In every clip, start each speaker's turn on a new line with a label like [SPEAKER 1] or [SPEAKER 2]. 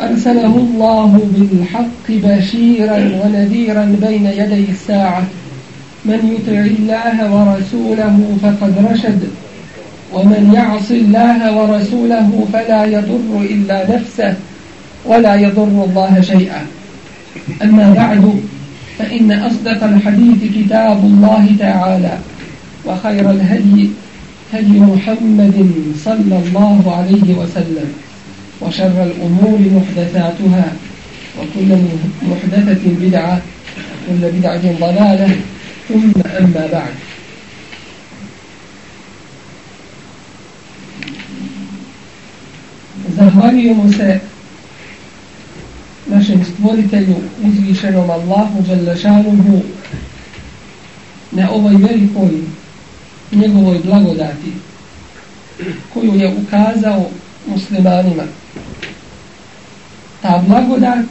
[SPEAKER 1] أرسله الله بالحق بشيرا ونذيرا بين يدي الساعة من يطع الله ورسوله فقد رشد ومن يعص الله ورسوله فلا يضر إلا نفسه ولا يضر الله شيئا أما بعد فإن أصدق الحديث كتاب الله تعالى وخير الهدي هدي محمد صلى الله عليه وسلم وشر الأمور محدثاتها وكل محدثة بدعة وكل بدعة ضلالة ثم أما بعد Zahvaljujemo se našem stvoritelju, uzvišenom Allahu Đalešanuhu, na ovoj velikoj njegovoj blagodati, koju je ukazao muslimanima ta blagodat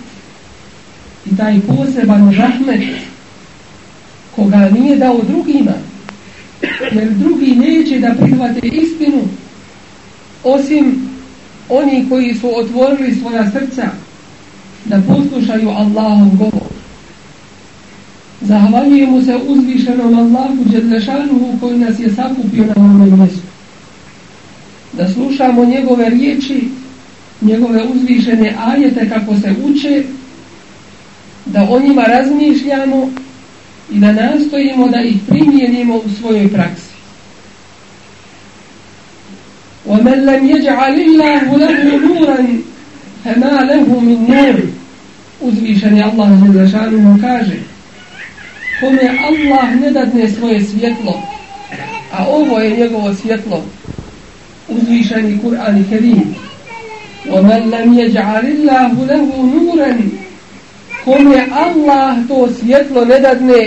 [SPEAKER 1] i taj poseban rahmet koga nije dao drugima jer drugi neće da prihvate istinu osim oni koji su otvorili svoja srca da poslušaju Allahom govor zahvaljujemo se uzvišenom Allahu Đerlešanuhu koji nas je sakupio na ovom mjestu da slušamo njegove riječi njegove uzvišene ajete kako se uče, da o njima razmišljamo i da nastojimo da ih primijenimo u svojoj praksi. ومن لم يجعل الله له نورا فما له من نور uzvišen je Allah za zašanu mu kaže kome Allah ne dadne svoje svjetlo a ovo je njegovo svjetlo uzvišeni Kur'an i Kerim ومن لم يجعل الله له نورا كم الله تو سيطلو ندادني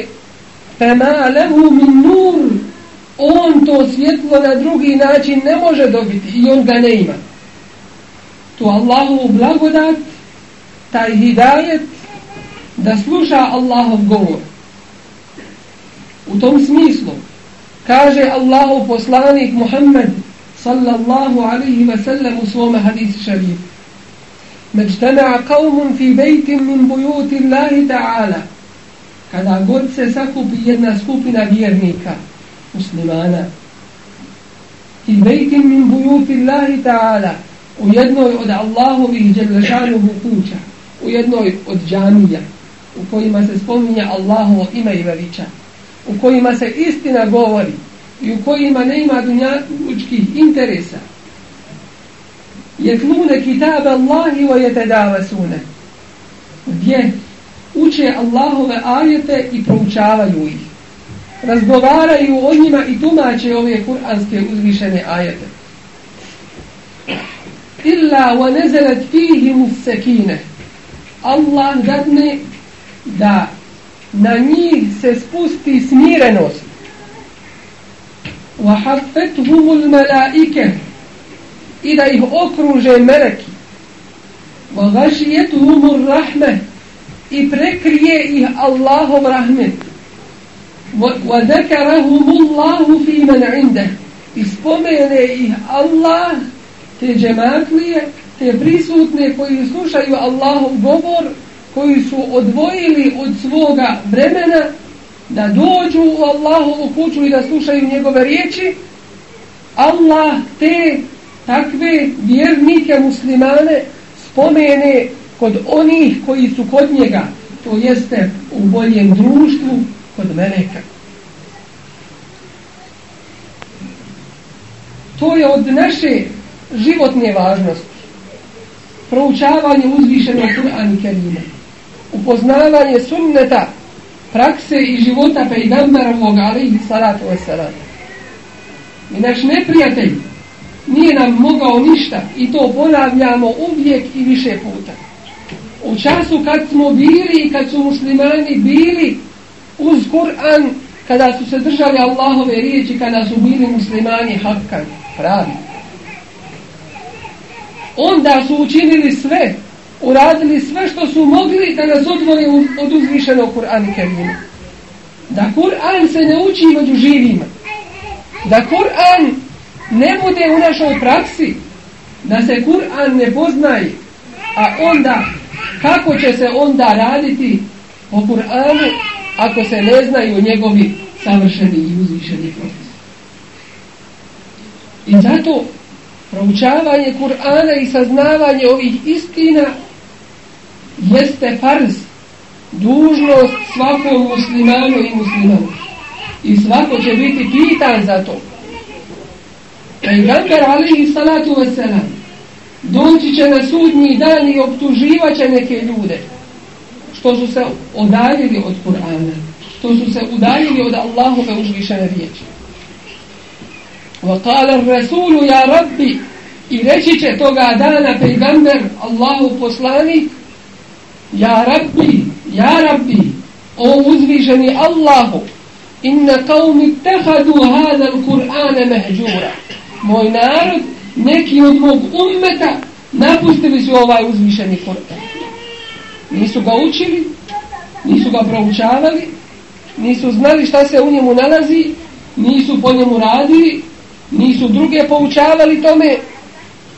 [SPEAKER 1] فما له من نور on to svjetlo na drugi način ne može dobiti i on ga ne ima. To Allahu blagodat, taj hidajet, da sluša Allahov govor. U tom smislu, kaže Allahu poslanik Muhammed, sallallahu alaihi wa sallam u svome hadisu šarijem. Međtena kaumun fi bejtim min bujuti Allahi ta'ala. Kada god se sakupi jedna skupina vjernika, muslimana, fi bejtim min bujuti Allahi ta'ala, u jednoj od Allahovih dželešanu kuća, u jednoj od džanija, u kojima se spominje Allahovo ime i veliča, u kojima se istina govori, i u kojima ne ima dunjačkih interesa jetlune kitabe Allahi o jetedava sune gdje uče Allahove ajete i proučavaju ih razgovaraju o njima i tumače ove kuranske uzvišene ajete illa wa nezelet fihi musekine Allah dadne da na njih se spusti smirenost وحفتهم الملائكة إذا إيه أكرج ملك وغشيتهم الرحمة إبركريه إيه الله رحمة وذكرهم الله في من عنده إسبومينه إيه الله te džematlije, te prisutne koji slušaju Allahov govor, koji su odvojili od svoga vremena da dođu u Allahovu kuću i da slušaju njegove riječi, Allah te takve vjernike muslimane spomene kod onih koji su kod njega, to jeste u boljem društvu kod meleka. To je od naše životne važnosti. Proučavanje uzvišenog Kur'an i Kerime. Upoznavanje sunneta prakse i života pejgambera moga ali i salat ove ovaj salat. I naš neprijatelj nije nam mogao ništa i to ponavljamo uvijek i više puta. U času kad smo bili i kad su muslimani bili uz Kur'an, kada su se držali Allahove riječi, kada su bili muslimani hakkani, pravi. Onda su učinili sve uradili sve što su mogli da nas odvoje od uzvišenog Kur'an i Kerima. Da Kur'an se ne uči među živima. Da Kur'an ne bude u našoj praksi. Da se Kur'an ne poznaje. A onda, kako će se onda raditi o Kur'anu ako se ne znaju njegovi savršeni i uzvišeni propisi. I zato proučavanje Kur'ana i saznavanje ovih istina jeste farz dužnost svakom muslimanu i muslimanu i svako će biti pitan za to pregambar e, ali i salatu vesela doći će na sudnji dan i optuživaće neke ljude što su se odaljili od Kur'ana što su se udaljili od Allahove užvišene riječi وقال الرسول يا ربي i reći će toga dana pejgamber Allahu poslanik Ja Rabbi, Ja Rabbi, o uzviženi Allahu, inna kaumi tehadu hadal Kur'ana mehđura. Moj narod, neki od mog ummeta, napustili su ovaj uzvišeni Kur'an. Nisu ga učili, nisu ga proučavali, nisu znali šta se u njemu nalazi, nisu po njemu radili, nisu druge poučavali tome,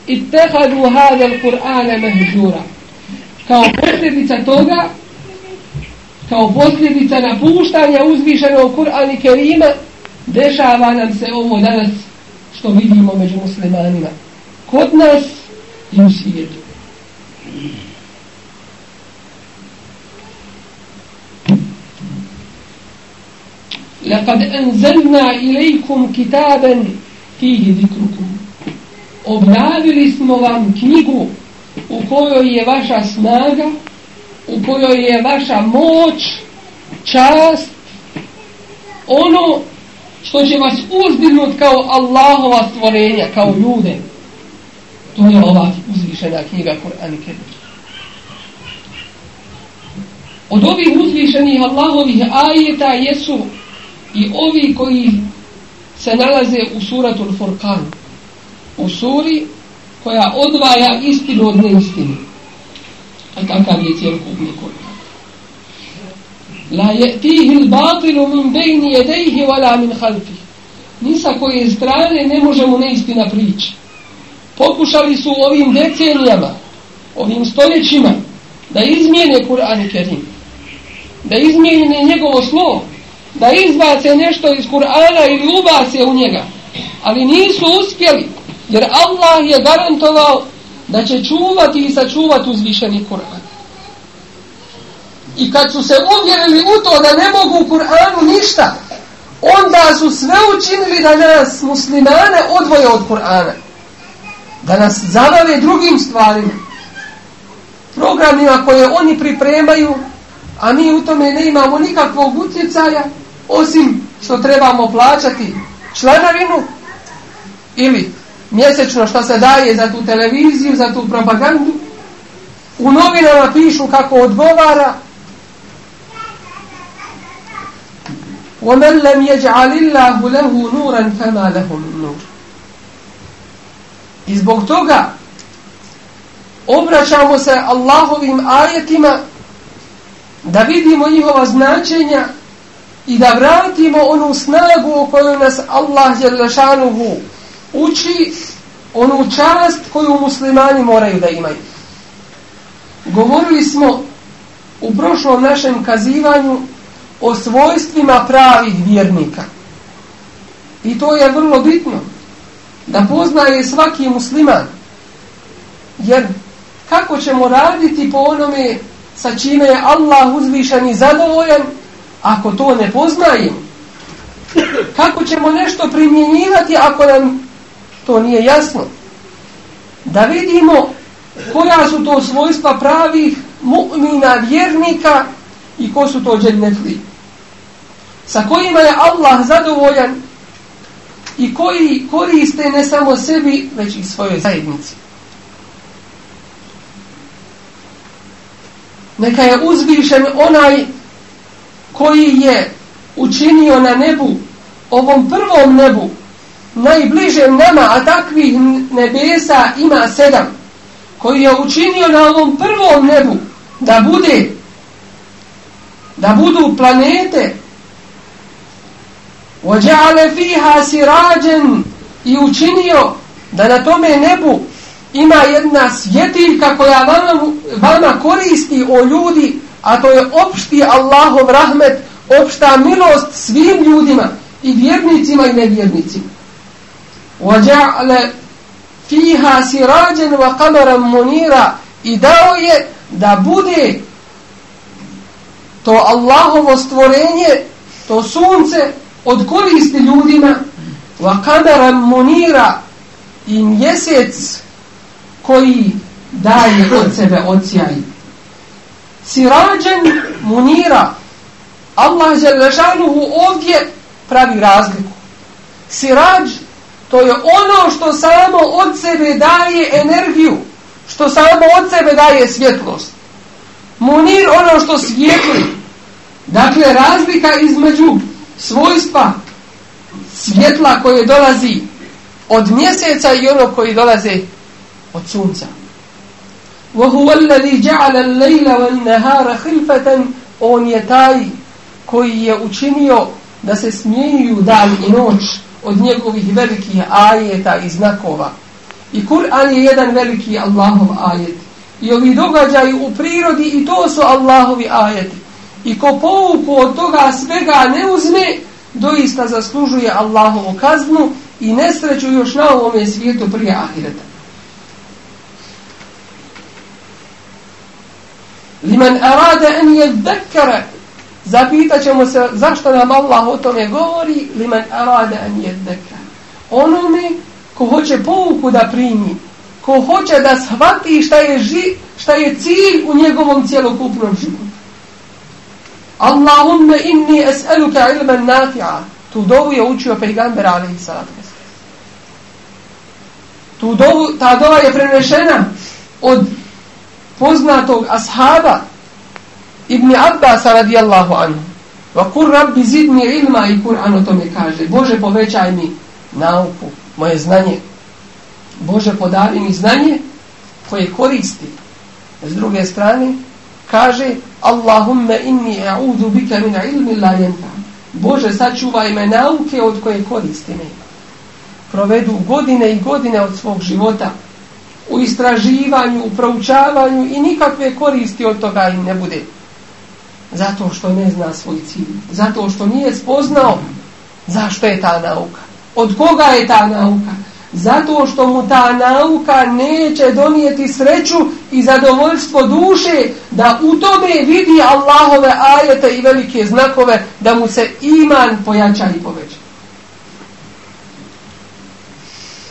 [SPEAKER 1] i tehadu hadal Kur'ana mehđura kao posljedica toga, kao posljedica napuštanja uzvišenog Kur'an i Kerima, dešava nam se ovo danas što vidimo među muslimanima. Kod nas i u svijetu. Lekad enzelna ilajkum kitaben fihi dikrukum. Objavili smo vam knjigu u kojoj je vaša snaga, u kojoj je vaša moć, čast, ono što će vas uzdignut kao Allahova stvorenja, kao ljude. To je ova uzvišena knjiga Kur'an i Kerim. Od ovih uzvišenih Allahovih ajeta jesu i ovi koji se nalaze u suratul Furqan. U suri koja odvaja istinu od neistine. A takav je cijelokupni Kur'an. La je'tihi l-batilu min bejni jedejhi wala min halfi. Ni sa koje strane ne možemo neistina prići. Pokušali su ovim decenijama, ovim stoljećima, da izmijene Kur'an i Kerim. Da izmijene njegovo slovo. Da izbace nešto iz Kur'ana ili ubace u njega. Ali nisu uspjeli, Jer Allah je garantovao da će čuvati i sačuvati uzvišeni Kur'an. I kad su se uvjerili u to da ne mogu u Kur'anu ništa, onda su sve učinili da nas muslimane odvoje od Kur'ana. Da nas zavale drugim stvarima. Programima koje oni pripremaju, a mi u tome ne imamo nikakvog utjecaja, osim što trebamo plaćati članarinu ili mjesečno što se daje za tu televiziju, za tu propagandu, u novinama pišu kako odgovara وَمَنْ لَمْ يَجْعَلِ اللَّهُ لَهُ نُورًا فَمَا لَهُ I zbog toga obraćamo se Allahovim ajetima da vidimo njihova značenja i da vratimo onu snagu u kojoj nas Allah je lešanuhu uči onu čast koju muslimani moraju da imaju. Govorili smo u prošlom našem kazivanju o svojstvima pravih vjernika. I to je vrlo bitno da poznaje svaki musliman. Jer kako ćemo raditi po onome sa čime je Allah uzvišen i zadovoljan ako to ne poznajemo? Kako ćemo nešto primjenjivati ako nam to nije jasno. Da vidimo koja su to svojstva pravih mu'mina vjernika i ko su to džennetli. Sa kojima je Allah zadovoljan i koji koriste ne samo sebi, već i svojoj zajednici. Neka je uzvišen onaj koji je učinio na nebu, ovom prvom nebu, najbliže nama, a takvih nebesa ima sedam, koji je učinio na ovom prvom nebu da bude, da budu planete, ođale fiha sirađen i učinio da na tome nebu ima jedna svjetiljka koja vama, vama koristi o ljudi, a to je opšti Allahov rahmet, opšta milost svim ljudima i vjernicima i nevjernicima. وجعل فيها سراجا وقمرا منيرا اداو je da bude to Allahovo stvorenje to sunce od koristi ljudima wa qamaran munira i mjesec koji daje od sebe odsjaj sirađen munira Allah žele žanuhu ovdje pravi razliku sirađ To je ono što samo od sebe daje energiju, što samo od sebe daje svjetlost. Munir ono što svjetli. Dakle, razlika između svojstva svjetla koje dolazi od mjeseca i ono koji dolaze od sunca. وَهُوَ الَّذِي جَعَلَ اللَّيْلَ وَالنَّهَارَ خِلْفَةً On je taj koji je učinio da se smijeju dan i noć od njegovih velikih ajeta i znakova. I Kur'an je jedan veliki Allahov ajet. I ovi događaji u prirodi i to su Allahovi ajeti. I ko pouku od toga svega ne uzme, doista zaslužuje Allahovu kaznu i nesreću još na ovome svijetu prije ahireta. Liman arada en je dekara Zapitat ćemo se zašto nam Allah o tome govori li man arade an jedneka. Onome ko hoće pouku da primi, ko hoće da shvati šta je, ži, šta je cilj u njegovom cijelokupnom životu. Allahumme inni es'aluka ilman nafi'a. Tu dovu je učio pejgamber alaihi salatu Tu dovu, ta dova je prenešena od poznatog ashaba Ibni Abbas radijallahu anhu. Wa kur rabbi zidni ilma i Kur'an o tome kaže. Bože povećaj mi nauku, moje znanje. Bože podari mi znanje koje koristi. S druge strane kaže Allahumme inni a'udhu bika min ilmi la yanfa. Bože sačuvaj me nauke od koje koristi mi. Provedu godine i godine od svog života u istraživanju, u proučavanju i nikakve koristi od toga im ne bude. Zato što ne zna svoj cilj. Zato što nije spoznao zašto je ta nauka. Od koga je ta nauka? Zato što mu ta nauka neće donijeti sreću i zadovoljstvo duše da u tome vidi Allahove ajete i velike znakove da mu se iman pojača i poveća.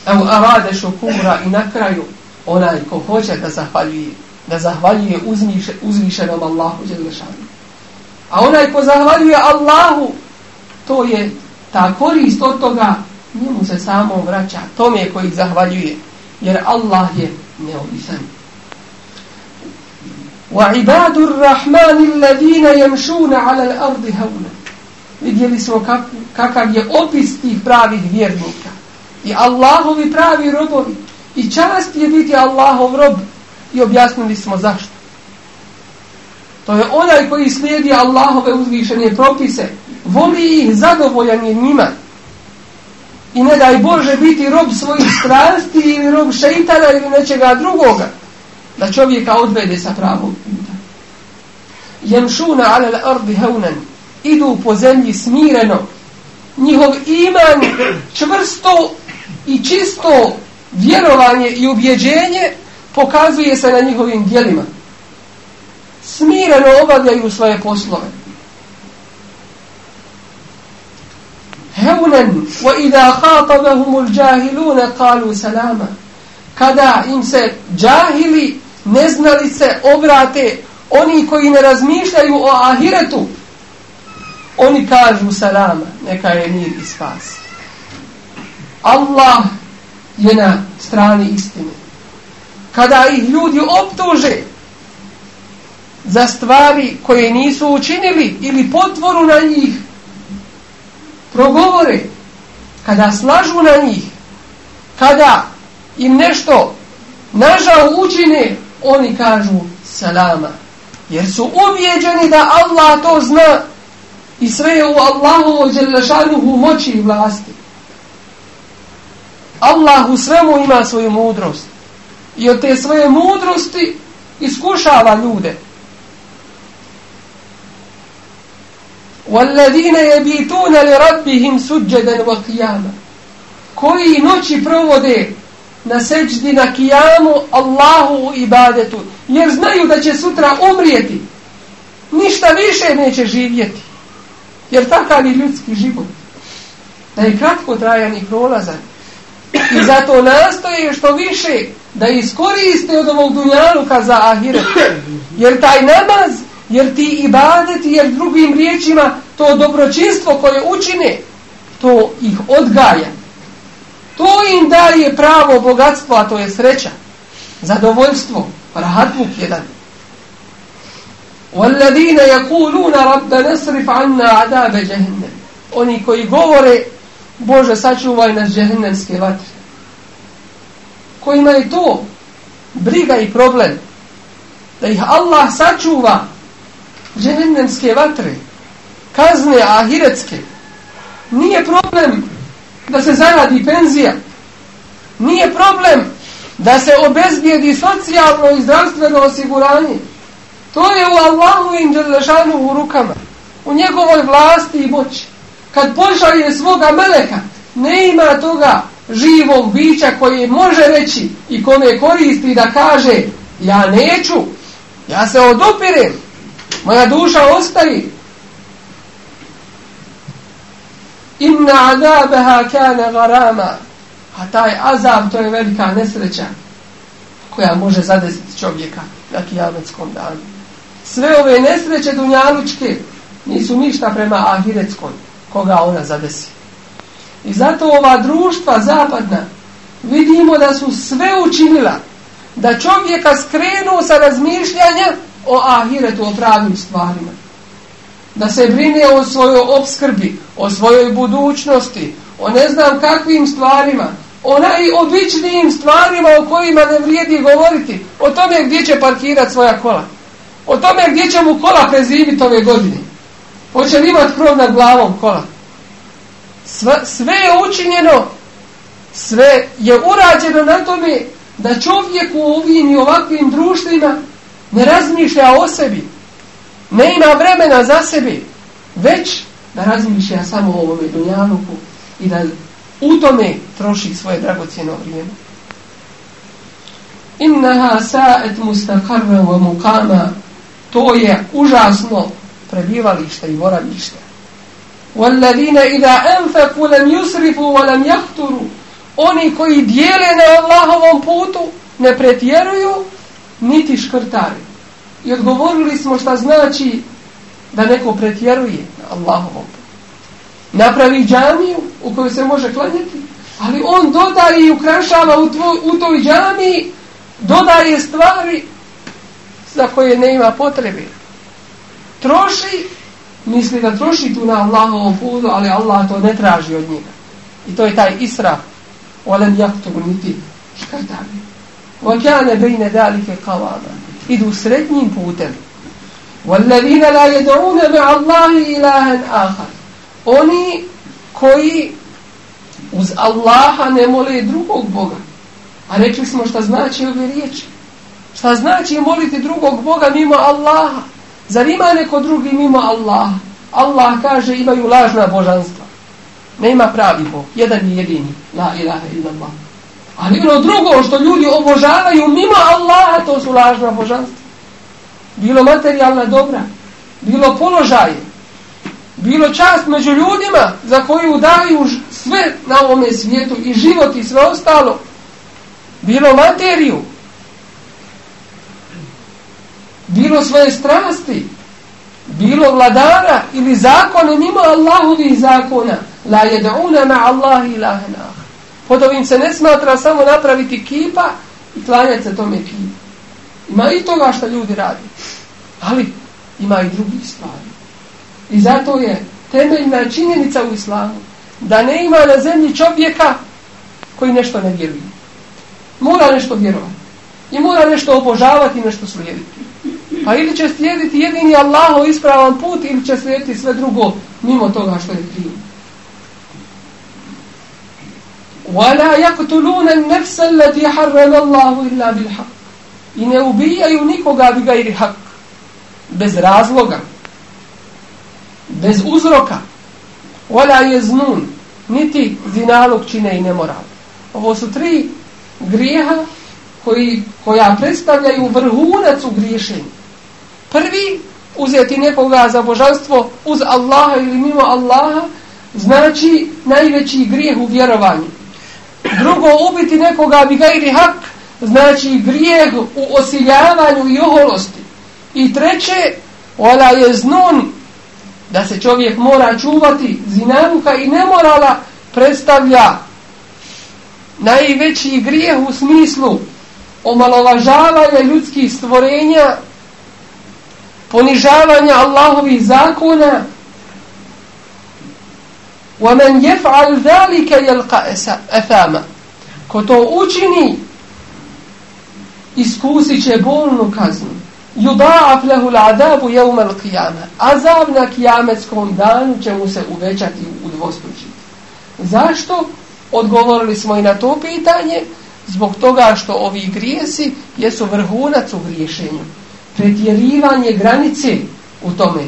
[SPEAKER 1] Evo, a vade šokura i na kraju onaj ko hoće da zahvaljuje, da zahvaljuje uzmiše, uzmišenom Allahu Đelešanu. A onaj ko zahvaljuje Allahu, to je ta korist od toga, njemu se samo vraća tome koji zahvaljuje. Jer Allah je neovisan. وَعِبَادُ الرَّحْمَانِ الَّذِينَ يَمْشُونَ عَلَى الْأَرْضِ هَوْنَ Vidjeli smo kak, kakav je opis tih pravih vjernika. I Allahovi pravi robovi. I čast je biti Allahov rob. I objasnili smo zašto. To je onaj koji slijedi Allahove uzvišenje propise. Voli ih, zadovoljan je njima. I ne daj Bože biti rob svojih strasti ili rob šeitana ili nečega drugoga. Da čovjeka odvede sa pravom puta. Jemšuna alel ardi heunen. Idu po zemlji smireno. Njihov iman čvrsto i čisto vjerovanje i ubjeđenje pokazuje se na njihovim dijelima smireno obavljaju svoje poslove. Heunen, wa idha khatabahumul jahiluna, kalu salama. Kada im se jahili, ne znali se obrate, oni koji ne razmišljaju o ahiretu, oni kažu salama, neka je mir i spas. Allah je na strani istine. Kada ih ljudi optuže, za stvari koje nisu učinili ili potvoru na njih progovore kada slažu na njih kada im nešto nažal učine oni kažu salama jer su objeđeni da Allah to zna i sve je u Allahovo u moći i vlasti Allah u svemu ima svoju mudrost i od te svoje mudrosti iskušava ljude وَالَّذِينَ يَبِيتُونَ لِرَبِّهِمْ سُجَّدًا وَقِيَامًا koji noći provode na seđdi na kijamu Allahu u ibadetu jer znaju da će sutra umrijeti ništa više neće živjeti jer takav je ljudski život da je kratko trajan i prolazan i zato nastoje što više da iskoriste od ovog dunjaluka za ahiret jer taj namaz jer ti ibadeti, jer drugim riječima to dobročinstvo koje učine, to ih odgaja. To im daje pravo bogatstvo, a to je sreća, zadovoljstvo, rahatluk jedan. وَالَّذِينَ يَقُولُونَ رَبَّ نَسْرِفْ عَنَّا عَدَابَ جَهْنَّمْ Oni koji govore, Bože, sačuvaj nas džehennemske vatre. Kojima je to briga i problem, da ih Allah sačuva, dženevnemske vatre, kazne ahiretske, nije problem da se zaradi penzija, nije problem da se obezbijedi socijalno i zdravstveno osiguranje. To je u Allahu i Đerlešanu u rukama, u njegovoj vlasti i moći. Kad pošalje svoga meleka, ne ima toga živog bića koji može reći i kome koristi da kaže ja neću, ja se odopirem, Moja duša ostaje. Inna azabaha kana gharama. A taj azab to je velika nesreća koja može zadesiti čovjeka na kijametskom danu. Sve ove nesreće dunjalučke nisu ništa prema ahireckom koga ona zadesi. I zato ova društva zapadna vidimo da su sve učinila da čovjeka skrenu sa razmišljanja o ahiretu, o pravim stvarima. Da se brine o svojoj obskrbi, o svojoj budućnosti, o ne znam kakvim stvarima, o najobičnijim stvarima o kojima ne vrijedi govoriti, o tome gdje će parkirati svoja kola, o tome gdje će mu kola prezimiti ove godine, hoće li imati krov nad glavom kola. Sve, sve je učinjeno, sve je urađeno na tome da čovjek u ovim i ovakvim društvima ne razmišlja o sebi, ne ima vremena za sebi, već da razmišlja samo o ovome dunjanuku i da u tome troši svoje dragocijeno vrijeme. Innaha sa'et mustakarve wa mukama, to je užasno prebivalište i voravište. Walladina ida anfaqu lam yusrifu wa lam yaqturu oni koji dijele na Allahovom putu ne pretjeruju niti škrtari. I odgovorili smo šta znači da neko pretjeruje Allahovom. Napravi džamiju u kojoj se može klanjati, ali on dodaje i ukrašava u, tvoj, u toj džamiji, dodaje stvari za koje ne ima potrebe. Troši, misli da troši tu na Allahovom putu, ali Allah to ne traži od njega. I to je taj israf. Olem jak to niti škrtavio. وكان بين ذلك قواما إذ سرتني بوتم والذين لا يدعون مع الله إلها آخر أني كوي uz Allaha ne mole drugog Boga. A rekli smo šta znači ove riječi. Šta znači moliti drugog Boga mimo Allaha? Zar ima neko drugi mimo Allaha? Allah kaže imaju lažna božanstva. Nema pravi Bog. Jedan je jedini. La ilaha illallah. Ali bilo drugo što ljudi obožavaju mimo Allaha, to su lažna božanstva. Bilo materijalna dobra, bilo položaj, bilo čast među ljudima za koju daju sve na ovome svijetu i život i sve ostalo. Bilo materiju, bilo svoje strasti, bilo vladara ili zakone mimo Allahovih zakona. La jedu'una ma Allahi ilaha na Pod ovim se ne smatra samo napraviti kipa i klanjati se tome kipu. Ima i toga što ljudi radi. Ali ima i drugih stvari. I zato je temeljna činjenica u islamu da ne ima na zemlji čovjeka koji nešto ne vjeruje. Mora nešto vjerovati. I mora nešto obožavati i nešto slijediti. Pa ili će slijediti jedini Allahov ispravan put ili će slijediti sve drugo mimo toga što je prijatelj. وَلَا يَقْتُلُونَ النَّفْسَ الَّذِي حَرَّمَ اللَّهُ إِلَّا بِالْحَقِّ I ne ubijaju nikoga bi ga ili hak. Bez razloga. Bez uzroka. وَلَا يَزْنُونَ Niti zinalog čine i nemoral. Ovo su tri grijeha koji, koja predstavljaju vrhunac u griješenju. Prvi, uzeti nekoga za božanstvo uz Allaha ili mimo Allaha, znači najveći grijeh u vjerovanju. Drugo, ubiti nekoga bi gajri hak, znači grijeh u osiljavanju i oholosti. I treće, ona je znun da se čovjek mora čuvati zinanuka i nemorala predstavlja najveći grijeh u smislu omalovažavanja ljudskih stvorenja, ponižavanja Allahovih zakona, ومن يفعل ذلك يلقى أثاما ko to učini iskusit će bolnu kaznu yudaaf lahu al'adab yawm al-qiyamah azab na kıyametskom danu će mu se uvećati udvostručiti zašto odgovorili smo i na to pitanje zbog toga što ovi grijesi jesu vrhunac u griješenju pretjerivanje granice u tome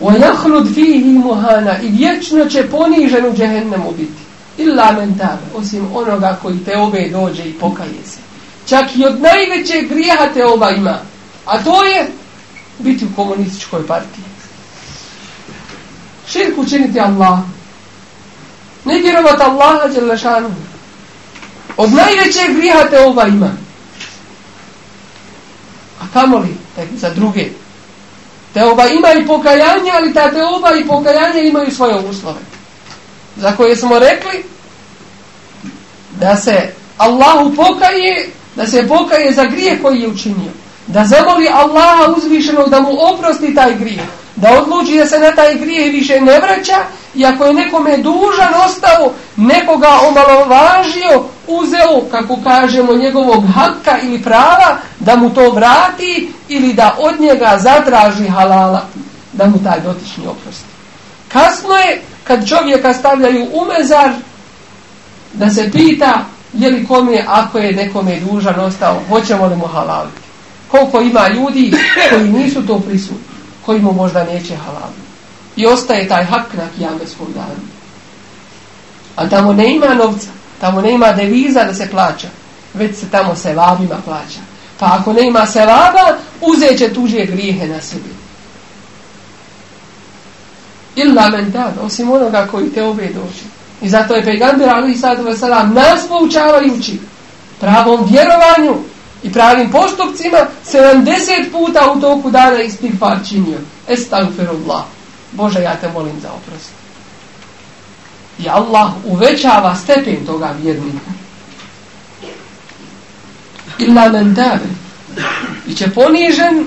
[SPEAKER 1] وَيَخْلُدْ فِيهِ مُهَانَا I vječno će ponižen u džehennemu biti. Illa mentabe, osim onoga koji te obe dođe i pokaje se. Čak i od najveće grijeha te oba ima. A to je biti u komunističkoj partiji. Širk učiniti Allah. Ne vjerovat Allaha Đelešanu. Od najveće grijeha te oba ima. A kamo li za druge Teoba ima i pokajanje, ali ta teoba i pokajanje imaju svoje uslove. Za koje smo rekli da se Allahu pokaje, da se pokaje za grije koji je učinio. Da zavoli Allaha uzvišenog da mu oprosti taj grijeh da odluči da se na taj grijeh više ne vraća i ako je nekome dužan ostao, nekoga omalovažio, uzeo, kako kažemo, njegovog haka ili prava, da mu to vrati ili da od njega zatraži halala, da mu taj dotični oprosti. Kasno je, kad čovjeka stavljaju u mezar, da se pita je li kom je, ako je nekome dužan ostao, hoćemo li mu halaliti. Koliko ima ljudi koji nisu to prisutni koji mu možda neće halal. I ostaje taj hak na kijametskom danu. A tamo ne ima novca, tamo ne ima deviza da se plaća, već se tamo sevabima plaća. Pa ako ne ima sevaba, uzet će tuđe grijehe na sebi. Ili lamentan, osim onoga koji te obje doći. I zato je pejgamber Ali Isadu Vesela nas poučavajući pravom vjerovanju i pravim postupcima 70 puta u toku dana isti par činio. Estagfirullah. Bože, ja te molim za oprost. I Allah uvećava stepen toga vjernika. Illa men dave. I će ponižen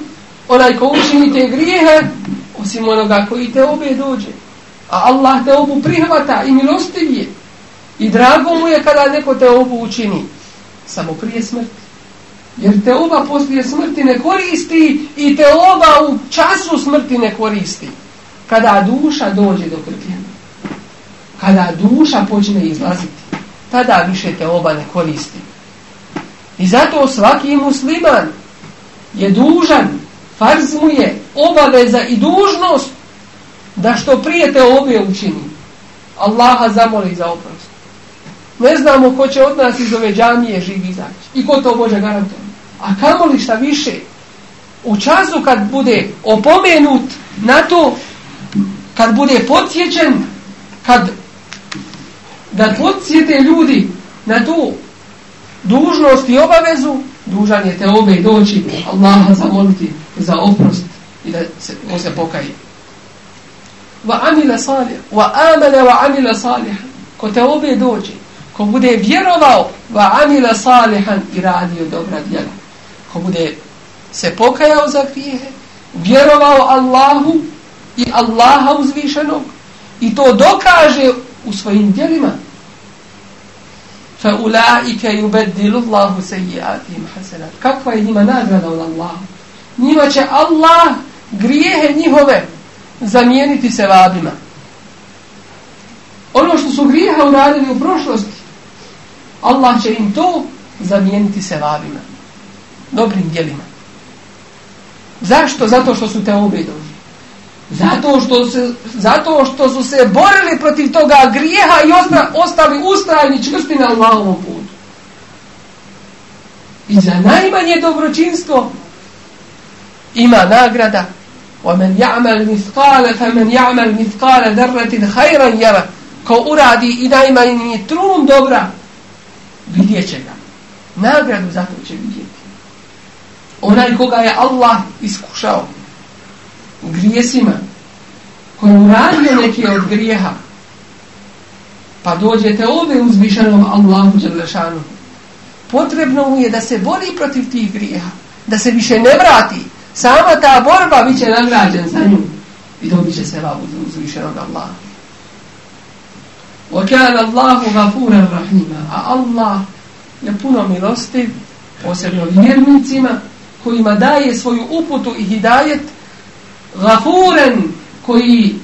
[SPEAKER 1] onaj ko učini te grijehe osim onoga koji te obje dođe. A Allah te obu prihvata i milostiv je. I drago mu je kada neko te obu učini. Samo prije smrti. Jer te oba poslije smrti ne koristi i te oba u času smrti ne koristi. Kada duša dođe do krpljena. Kada duša počne izlaziti. Tada više te oba ne koristi. I zato svaki musliman je dužan, farz mu je obaveza i dužnost da što prije te obje učini. Allaha zamoli za oprav ne znamo ko će od nas iz ove džamije živi izaći. I ko to može garantovati. A kamo li šta više, u času kad bude opomenut na to, kad bude podsjećen, kad da podsjete ljudi na tu dužnost i obavezu, dužan je te ove doći Allaha zamoliti za oprost i da se, on se pokaje. Wa amila salih, wa amala wa amila salih, ko te ove dođe ko bude vjerovao va amila salihan i radio dobra djela ko bude se pokajao za grijehe vjerovao Allahu i Allaha uzvišenog i to dokaže u svojim djelima fa ulaike yubaddilu Allahu sayyi'atihim hasanat kakva je njima nagrada od Allaha njima će Allah grijehe njihove zamijeniti se vabima ono što su grijeha uradili u prošlosti Allah će im to zamijeniti se vabima. Dobrim dijelima. Zašto? Zato što su te obedovi. Zato što, se, zato što su se borili protiv toga grijeha i osta, ostali ustrajni čvrsti na Allahovom putu. I za najmanje dobročinstvo ima nagrada وَمَنْ يَعْمَلْ مِثْقَالَ فَمَنْ يَعْمَلْ مِثْقَالَ ذَرَّةٍ خَيْرًا يَرَ ko uradi i najmanji trun dobra vidjet će ga. Nagradu za to će vidjeti. Onaj koga je Allah iskušao grijesima, koji uradio neke od grijeha, pa dođete ovdje uzvišenom Allahu Đerlešanu. Potrebno mu je da se bori protiv tih grijeha, da se više ne vrati. Sama ta borba biće nagrađen za nju i dobit će se vabu uzvišenog Allaha. وكان الله غفورا رحيما الله يكون ميلوستي posebno vjernicima kojima daje svoju uputu i hidajet gafuren koji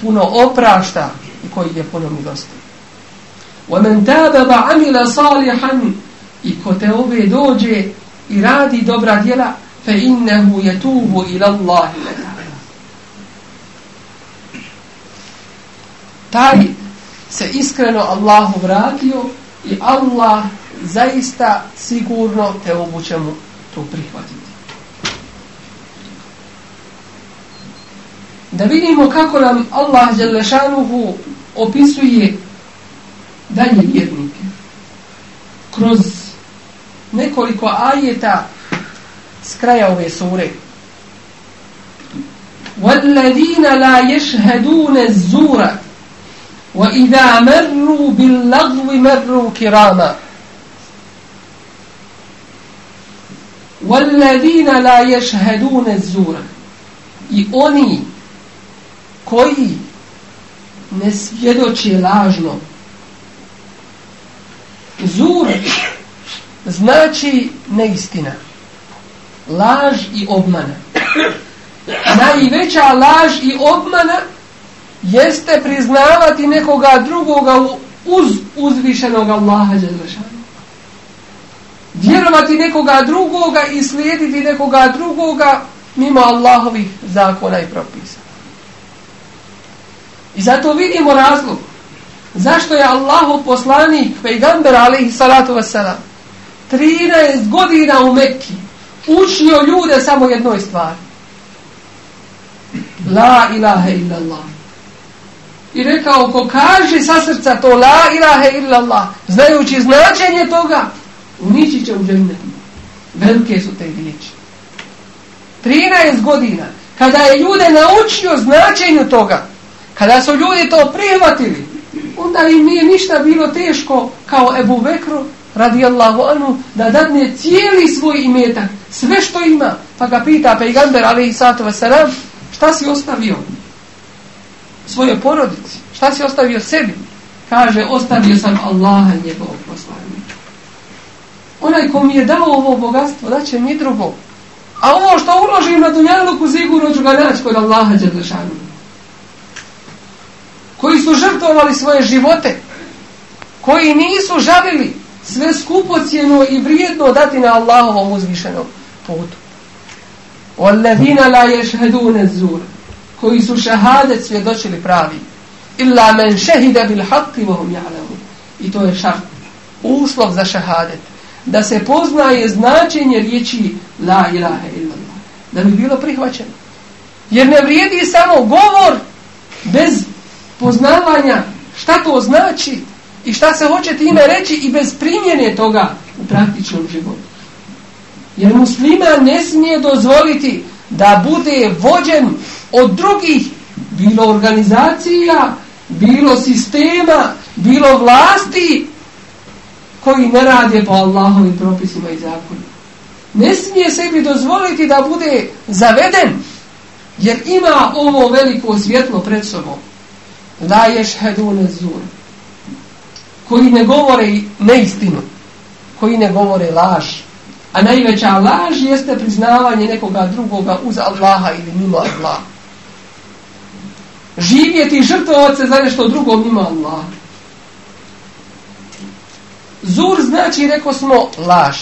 [SPEAKER 1] puno oprašta i koji je puno milosti. وَمَنْ تَابَ بَعَمِلَ صَالِحًا I ko te ove dođe i radi dobra djela فَإِنَّهُ يَتُوبُ إِلَى اللَّهِ Taj se iskreno Allahu vratio i Allah zaista sigurno te obuće mu to prihvatiti. Da vidimo kako nam Allah Đelešanuhu opisuje dalje vjernike. Kroz nekoliko ajeta s kraja ove sure. وَالَّذِينَ لَا يَشْهَدُونَ الزُّورَ وإذا مروا باللغو مروا كراما والذين لا يشهدون الزور i oni koji ne svjedoči lažno zur znači neistina laž i obmana najveća laž i obmana jeste priznavati nekoga drugoga uz uzvišenog Allaha Đelešanu. Vjerovati nekoga drugoga i slijediti nekoga drugoga mimo Allahovih zakona i propisa. I zato vidimo razlog zašto je Allahov poslanik pejgamber alaihi salatu wasalam 13 godina u Mekki učio ljude samo jednoj stvari. La ilaha illallah i rekao ko kaže sa srca to la ilahe illallah znajući značenje toga uniči će u džennet velike su te riječi 13 godina kada je ljude naučio značenju toga kada su ljudi to prihvatili onda im nije ništa bilo teško kao Ebu Bekru radijallahu anu da dadne cijeli svoj imetak sve što ima pa ga pita pejgamber ali i sato vaselam šta si ostavio svojoj porodici? Šta si ostavio sebi? Kaže, ostavio sam Allaha njegovog poslanika. Onaj ko mi je dao ovo bogatstvo, daće mi drugo. A ovo što uložim na dunjaluku, sigurno ću ga naći kod Allaha Đerlišanu. Koji su žrtovali svoje živote, koji nisu žalili sve skupocijeno i vrijedno dati na Allahovom uzvišenom putu. وَالَّذِينَ لَا يَشْهَدُونَ الزُّورِ koji su šahadet svjedočili pravi. Illa men šehida bil haqti vohum ja'lamu. I to je šart. Uslov za šahadet. Da se poznaje značenje riječi la ilaha illallah. Da bi bilo prihvaćeno. Jer ne vrijedi samo govor bez poznavanja šta to znači i šta se hoće time reći i bez primjene toga u praktičnom životu. Jer muslima ne smije dozvoliti da bude vođen od drugih bilo organizacija bilo sistema bilo vlasti koji ne radje po Allahovim propisima i zakonima ne smije sebi dozvoliti da bude zaveden jer ima ovo veliko svjetlo pred sobom da ješ hedune zur koji ne govore neistinu koji ne govore laž a najveća laž jeste priznavanje nekoga drugoga uz Allaha ili mimo Allaha živjeti i žrtvovati se za nešto drugo mimo Allah. Zur znači, reko smo, laž.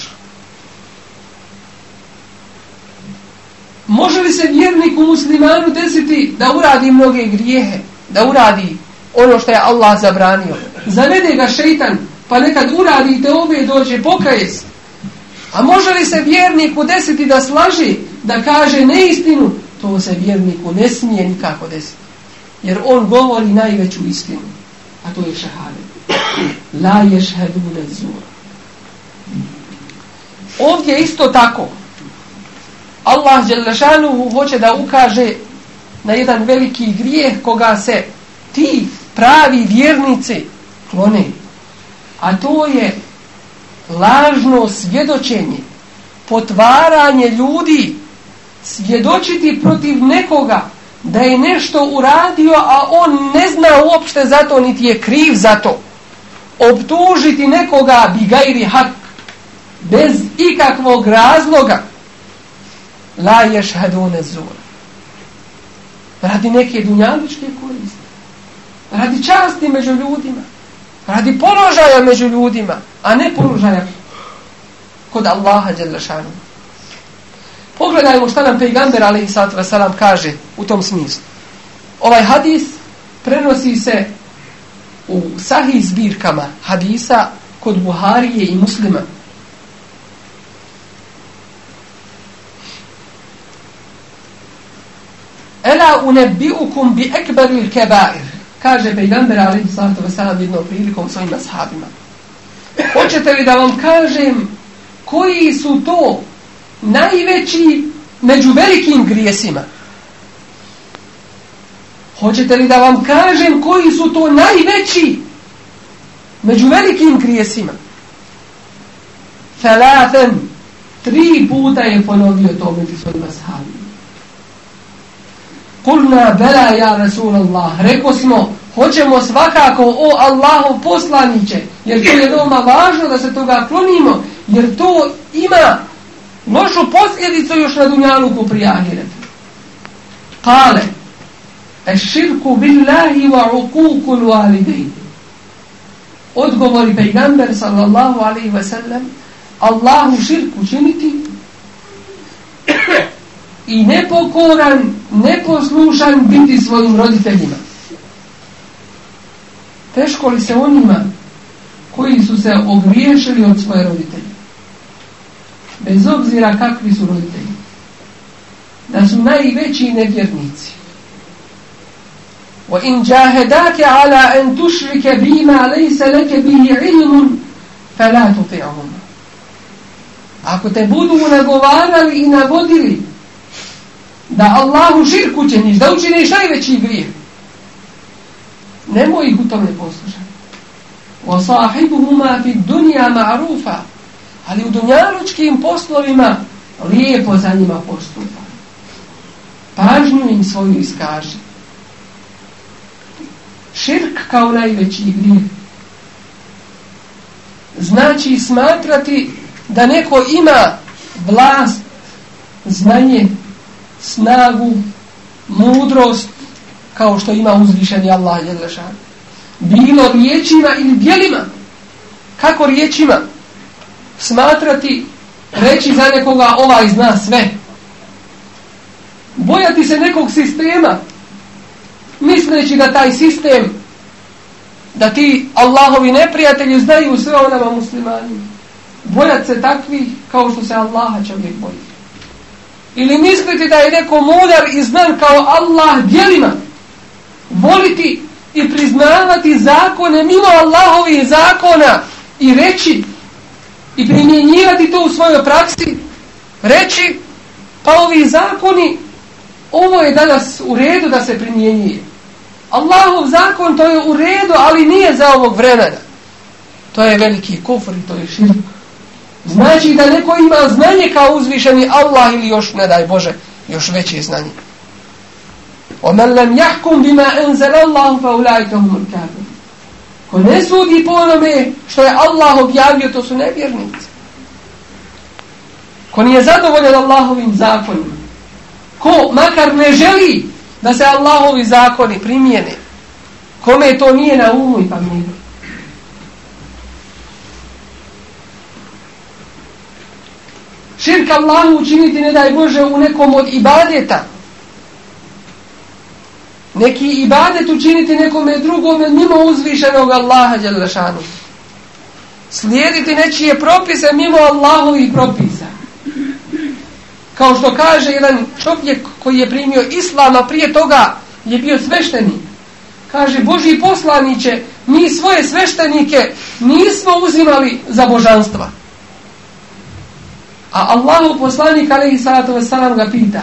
[SPEAKER 1] Može li se vjerniku muslimanu desiti da uradi mnoge grijehe, da uradi ono što je Allah zabranio? Zavede ga šeitan, pa nekad uradi i te obje dođe pokaje se. A može li se vjerniku desiti da slaži, da kaže neistinu? To se vjerniku ne smije nikako desiti. Jer on govori najveću istinu. A to je šahadet. La ješhedu ne zura. Ovdje isto tako. Allah Đelešanu hoće da ukaže na jedan veliki grijeh koga se ti pravi vjernici klone. A to je lažno svjedočenje, potvaranje ljudi, svjedočiti protiv nekoga, da je nešto uradio, a on ne zna uopšte za to, niti je kriv za to. Optužiti nekoga bi gajri hak, bez ikakvog razloga, la ješ hadone zur. Radi neke dunjaličke koriste, radi časti među ljudima, radi položaja među ljudima, a ne položaja kod Allaha Đelešanima. Pogledajmo šta nam pejgamber alaihi sallatu wasalam kaže u tom smislu. Ovaj hadis prenosi se u sahih zbirkama hadisa kod Buharije i muslima. Ela unebiukum bi ekberu il kebair kaže pejgamber alaihi sallatu wasalam jednom prilikom svojim ashabima. Hoćete li da vam kažem koji su to najveći među velikim grijesima. Hoćete li da vam kažem koji su to najveći među velikim grijesima? Felaten tri puta je ponovio to među svojima sahabima. Kulna bela ja Rasul Allah. Rekao smo, hoćemo svakako o Allahu poslaniće, jer to je doma važno da se toga klonimo, jer to ima lošu posljedicu još na dunjaluku prijahirati. Kale, e širku billahi wa ukuku l'alidej. Odgovori pejgamber sallallahu alaihi ve sellem, Allahu širku činiti i nepokoran, neposlušan biti svojim roditeljima. Teško li se onima koji su se ogriješili od svoje roditelje? bez obzira kakvi su roditelji. Da su najveći nevjernici. وَإِنْ جَاهَدَاكَ عَلَىٰ أَنْ تُشْرِكَ بِيمَا لَيْسَ لَكَ بِهِ عِلْمٌ فَلَا تُطِعُمَ Ako te budu nagovarali i navodili da Allahu širk učiniš, da učiniš najveći grijeh, nemoj ih u tome poslušati. وَصَاحِبُهُمَا فِي الدُّنْيَا مَعْرُوفًا ali u dunjalučkim poslovima lijepo za njima postupa. Pažnju im svoju iskaži. Širk kao najveći gdje znači smatrati da neko ima vlast, znanje, snagu, mudrost, kao što ima uzvišeni Allah, jedlešan. bilo riječima ili dijelima, kako riječima, smatrati reći za nekoga ovaj zna sve bojati se nekog sistema misleći da taj sistem da ti Allahovi neprijatelji znaju sve o nama muslimani bojati se takvi kao što se Allaha čovjek boji ili misliti da je neko mudar i znan kao Allah djelima voliti i priznavati zakone mimo Allahovih zakona i reći i primjenjivati to u svojoj praksi, reći, pa ovi zakoni, ovo je danas u redu da se primjenjuje. Allahov zakon to je u redu, ali nije za ovog vremena. To je veliki kufr i to je širu. Znači da neko ima znanje kao uzvišeni Allah ili još, ne daj Bože, još veće znanje. O men lem jahkum bima enzel Allahu fa ulajka humul kabe. Ko ne sudi po onome što je Allah objavio, to su nevjernici. Ko nije zadovoljan Allahovim zakonima. Ko makar ne želi da se Allahovi zakoni primijene. Kome to nije na umu i pamijenu. Širk Allahu učiniti ne daj Bože u nekom od ibadeta neki ibadet učiniti nekome drugome mimo uzvišenog Allaha Đelešanu. Slijediti nečije propise mimo Allahovih propisa. Kao što kaže jedan čovjek koji je primio islam, a prije toga je bio svešteni. Kaže, Boži poslaniće, mi svoje sveštenike nismo uzimali za božanstva. A Allahu poslanik, alaihi salatu wasalam, ga pita,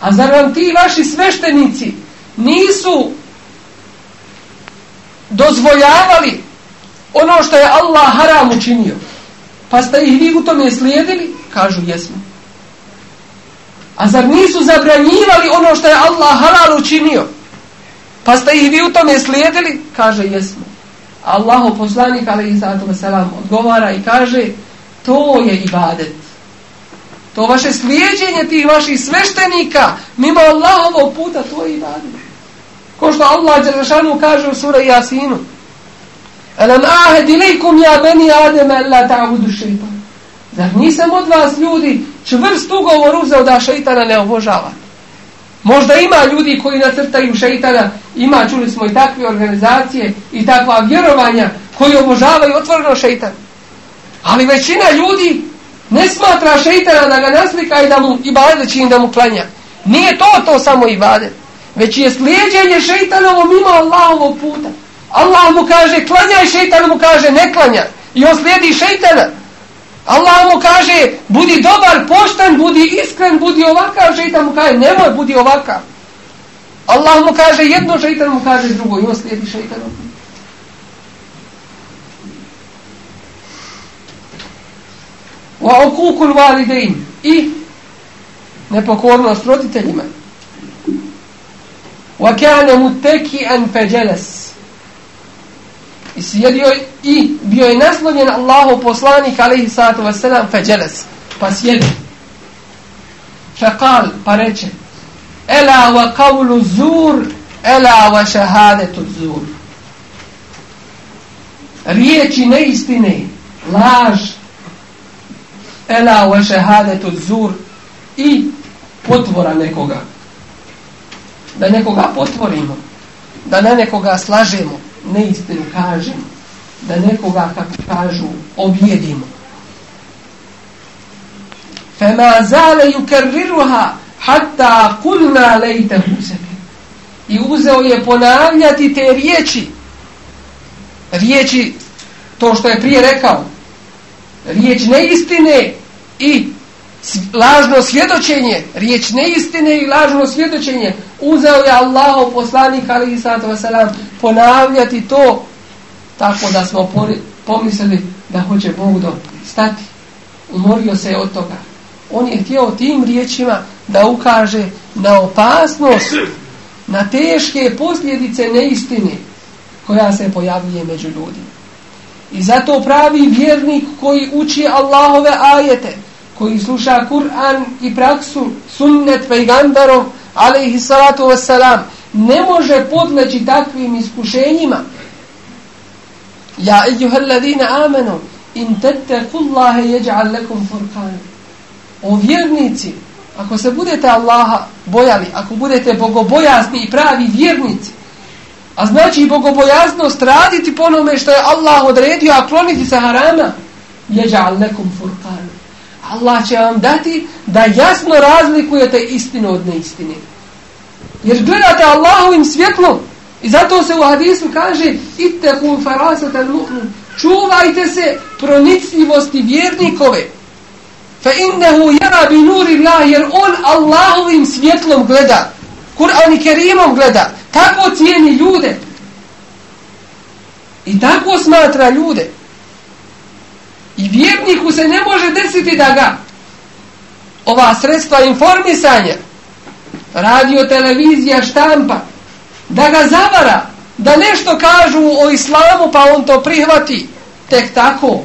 [SPEAKER 1] a zar vam ti vaši sveštenici nisu dozvoljavali ono što je Allah haram učinio. Pa ste ih vi u tome slijedili? Kažu, jesmo. A zar nisu zabranjivali ono što je Allah haram učinio? Pa ste ih vi u tome slijedili? Kaže, jesmo. Allah poslanik, ali i sada tome selam, odgovara i kaže, to je ibadet. To vaše slijedjenje tih vaših sveštenika, mimo Allahovog puta, to je ibadet. Ko što Allah Đeršanu kaže u sura Jasinu. Alam ahed ilikum ja meni ademe la ta'udu šeitan. Zar nisam od vas ljudi čvrst ugovor uzeo da šeitana ne obožavate? Možda ima ljudi koji nacrtaju šeitana, ima, čuli smo i takve organizacije i takva vjerovanja koji obožavaju otvoreno šeitan. Ali većina ljudi ne smatra šeitana da ga naslika i da mu i bade čini da mu klanja. Nije to to samo i bade već je slijedjenje šeitanovo mimo Allahovog puta. Allah mu kaže klanjaj, šeitan mu kaže ne klanjaj. I on slijedi šeitana. Allah mu kaže budi dobar, poštan, budi iskren, budi ovakav, šeitan mu kaže nemoj, budi ovakav. Allah mu kaže jedno, šeitan mu kaže drugo. I on slijedi šeitanom. Wa okukul validein. I nepokornost roditeljima. وكان متكئا فجلس i sjedio i bio je naslonjen Allahu poslanik alaihi sallatu wasalam fajalas pa sjedio فقال pa reče ela wa qawlu zur ela wa shahadetu zur riječi neistine laž ela wa shahadetu zur i potvora nekoga da nekoga potvorimo, da na nekoga slažemo, neistinu kažemo, da nekoga, kako kažu, objedimo. Fema zale yukerriruha hatta kulna lejte huzebe. I uzeo je ponavljati te riječi, riječi to što je prije rekao, riječ neistine i lažno svjedočenje, riječ neistine i lažno svjedočenje, uzeo je Allah u poslanika, ali i sada vas salam, ponavljati to tako da smo pomislili da hoće Bog do stati. Umorio se od toga. On je htio tim riječima da ukaže na opasnost, na teške posljedice neistine koja se pojavljuje među ljudima. I zato pravi vjernik koji uči Allahove ajete, koji sluša Kur'an i praksu sunnet pejgambarom alaihi salatu wassalam ne može podleći takvim iskušenjima ja ejuha alladhina amanu in tattaqullaha yaj'al lakum furqan o vjernici ako se budete Allaha bojali ako budete bogobojazni i pravi vjernici a znači bogobojaznost raditi po onome što je Allah odredio a kloniti se harama yaj'al lakum furqan Allah će vam dati da jasno razlikujete istinu od neistine. Jer gledate Allahovim svjetlom i zato se u hadisu kaže ittehu farasatel mu'min čuvajte se pronicljivosti vjernikove fe innehu jara bi nuri la jer on Allahovim svjetlom gleda Kur'an i Kerimom gleda tako cijeni ljude i tako smatra ljude I vjerniku se ne može desiti da ga ova sredstva informisanje, radio, televizija, štampa, da ga zavara, da nešto kažu o islamu pa on to prihvati, tek tako.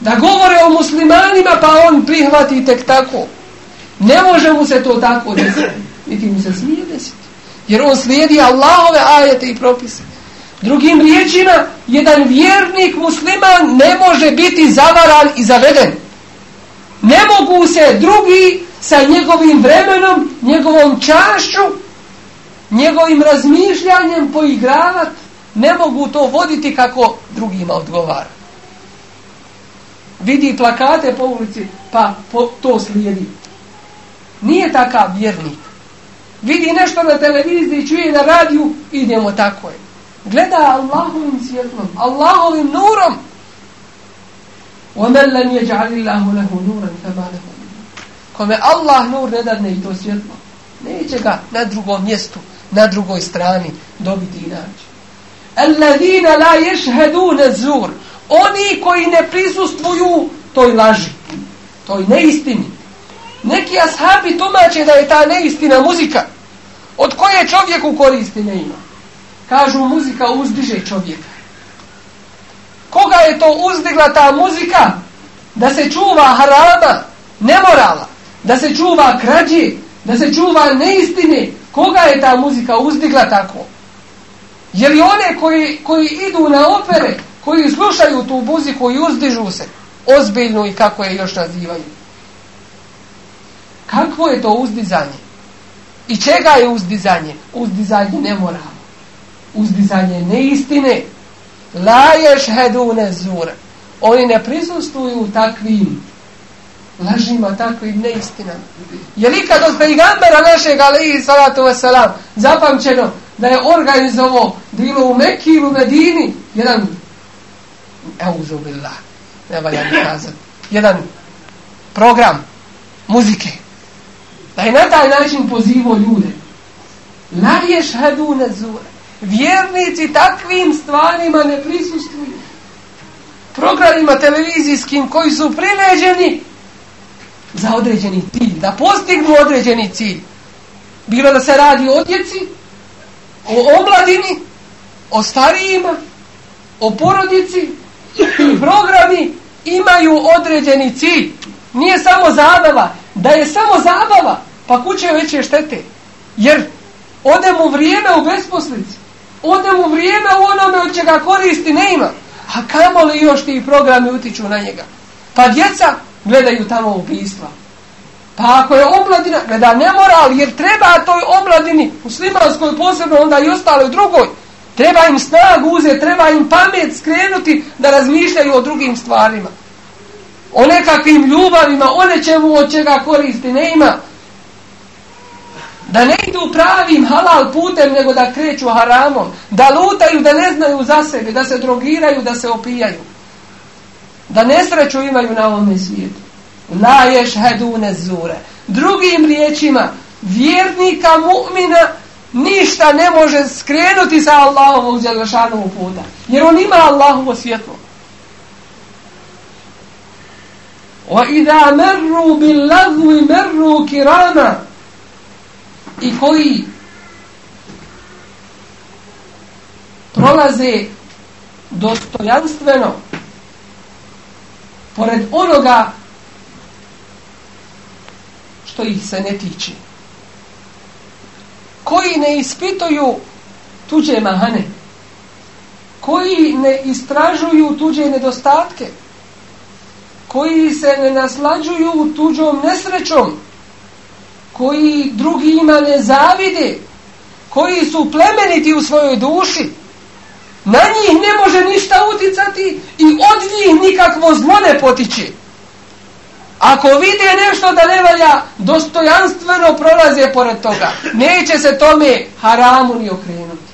[SPEAKER 1] Da govore o muslimanima pa on prihvati tek tako. Ne može mu se to tako desiti, niti mu se smije desiti. Jer on slijedi Allahove ajete i propise. Drugim riječima, jedan vjernik musliman ne može biti zavaran i zaveden. Ne mogu se drugi sa njegovim vremenom, njegovom čašću, njegovim razmišljanjem poigravat, ne mogu to voditi kako drugima odgovara. Vidi plakate po ulici, pa po to slijedi. Nije takav vjernik. Vidi nešto na televiziji, čuje na radiju, idemo tako je gleda Allahovim svjetlom, Allahovim nurom. وَمَنْ لَنْ يَجْعَلِ اللَّهُ لَهُ نُورًا فَبَالَهُ Kome Allah nur ne dadne i to svjetlo, neće ga na drugom mjestu, na drugoj strani dobiti inače. الَّذِينَ لَا يَشْهَدُونَ الزُّورِ Oni koji ne prisustvuju toj laži, toj neistini. Neki ashabi tumače da je ta neistina muzika od koje čovjeku koristi ne ima. Kažu muzika uzdiže čovjeka. Koga je to uzdigla ta muzika? Da se čuva harama, nemorala. Da se čuva krađe, da se čuva neistine. Koga je ta muzika uzdigla tako? Je li one koji, koji idu na opere, koji slušaju tu muziku i uzdižu se, ozbiljno i kako je još nazivaju? Kakvo je to uzdizanje? I čega je uzdizanje? Uzdizanje nemorala uzdizanje neistine la ješhedune zure oni ne prisustuju takvim lažima, takvim neistinama je li kad od pejgambera našeg alaihi salatu wasalam zapamćeno da je organizovo bilo u Mekiji u Medini jedan euzubillah ne valja mi kazati jedan program muzike da je na taj način pozivo ljude la ješhedune zure Vjernici takvim stvarima ne prisustuju. Programima televizijskim koji su prileđeni za određeni cilj, da postignu određeni cilj. Bilo da se radi o djeci, o omladini, o starijima, o porodici, i programi imaju određeni cilj. Nije samo zabava. Da je samo zabava, pa kuće veće štete. Jer odemo vrijeme u besposlici. Ode mu vrijeme u onome od čega koristi, ne ima. A kamo li još ti programi utiču na njega? Pa djeca gledaju tamo ubistva. Pa ako je omladina, gleda ne moral, jer treba toj omladini, u Slimanskoj posebno, onda i ostale u drugoj, treba im snag uzeti, treba im pamet skrenuti da razmišljaju o drugim stvarima. O nekakvim ljubavima, o nečemu od čega koristi, ne ima. Da ne idu pravim halal putem, nego da kreću haramom. Da lutaju, da ne znaju za sebe, da se drogiraju, da se opijaju. Da nesreću imaju na ovom svijetu. La ješ hedune zure. Drugim riječima, vjernika mu'mina ništa ne može skrenuti sa Allahovog djelašanog puta. Jer on ima Allahovo svjetlo. O ida merru bil lagu i merru kirama i koji prolaze dostojanstveno pored onoga što ih se ne tiče. Koji ne ispituju tuđe mahane, koji ne istražuju tuđe nedostatke, koji se ne naslađuju tuđom nesrećom, koji drugima ne zavide, koji su plemeniti u svojoj duši, na njih ne može ništa uticati i od njih nikakvo zlo ne potiče. Ako vide nešto da ne valja, dostojanstveno prolaze pored toga. Neće se tome haramu ni okrenuti.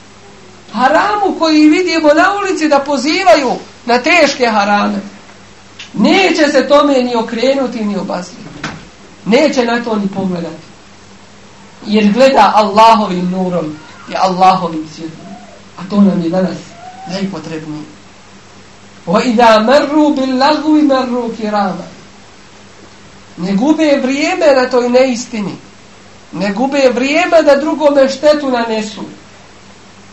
[SPEAKER 1] Haramu koji vidimo na ulici da pozivaju na teške harame. Neće se tome ni okrenuti ni obazriti. Neće na to ni pogledati jer gleda Allahovim nurom i Allahovim svjetom. A to nam je danas najpotrebnije. وَإِذَا مَرُّوا بِاللَّغْوِ مَرُّوا كِرَامًا Ne gube vrijeme na toj neistini. Ne gube vrijeme da drugome štetu nanesu.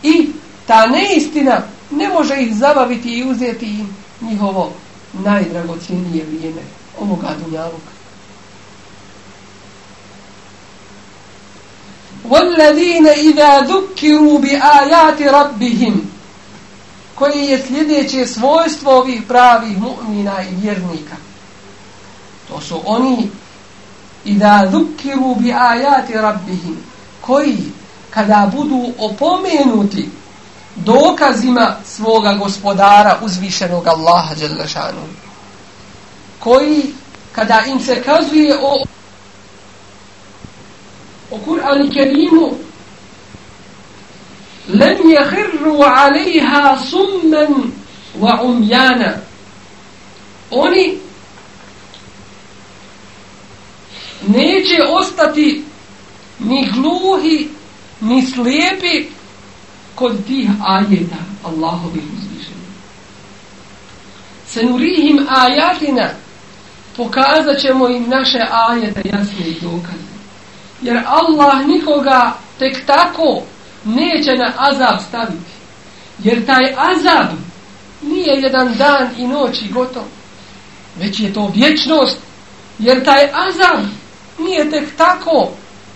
[SPEAKER 1] I ta neistina ne može ih zabaviti i uzeti im njihovo najdragocijenije vrijeme ovoga dunjavuka. وَالَّذِينَ إِذَا ذُكِّرُوا بِآيَاتِ رَبِّهِمْ koje je sljedeće svojstvo ovih pravih mu'mina i vjernika. To su oni i da dhukiru bi ajati rabbihim, koji kada budu opomenuti dokazima svoga gospodara uzvišenog Allaha Đelešanu, koji kada im se kazuje o u Kur'anu Kerimu lem je hirru alejha summen wa umjana oni neće ostati ni gluhi ni slijepi kod tih ajeta Allahovih uzvišenja se nurihim ajatina pokazat ćemo im naše ajete jasne dokaze jer Allah nikoga tek tako neće na azab staviti jer taj azab nije jedan dan i noć i gotov već je to vječnost jer taj azab nije tek tako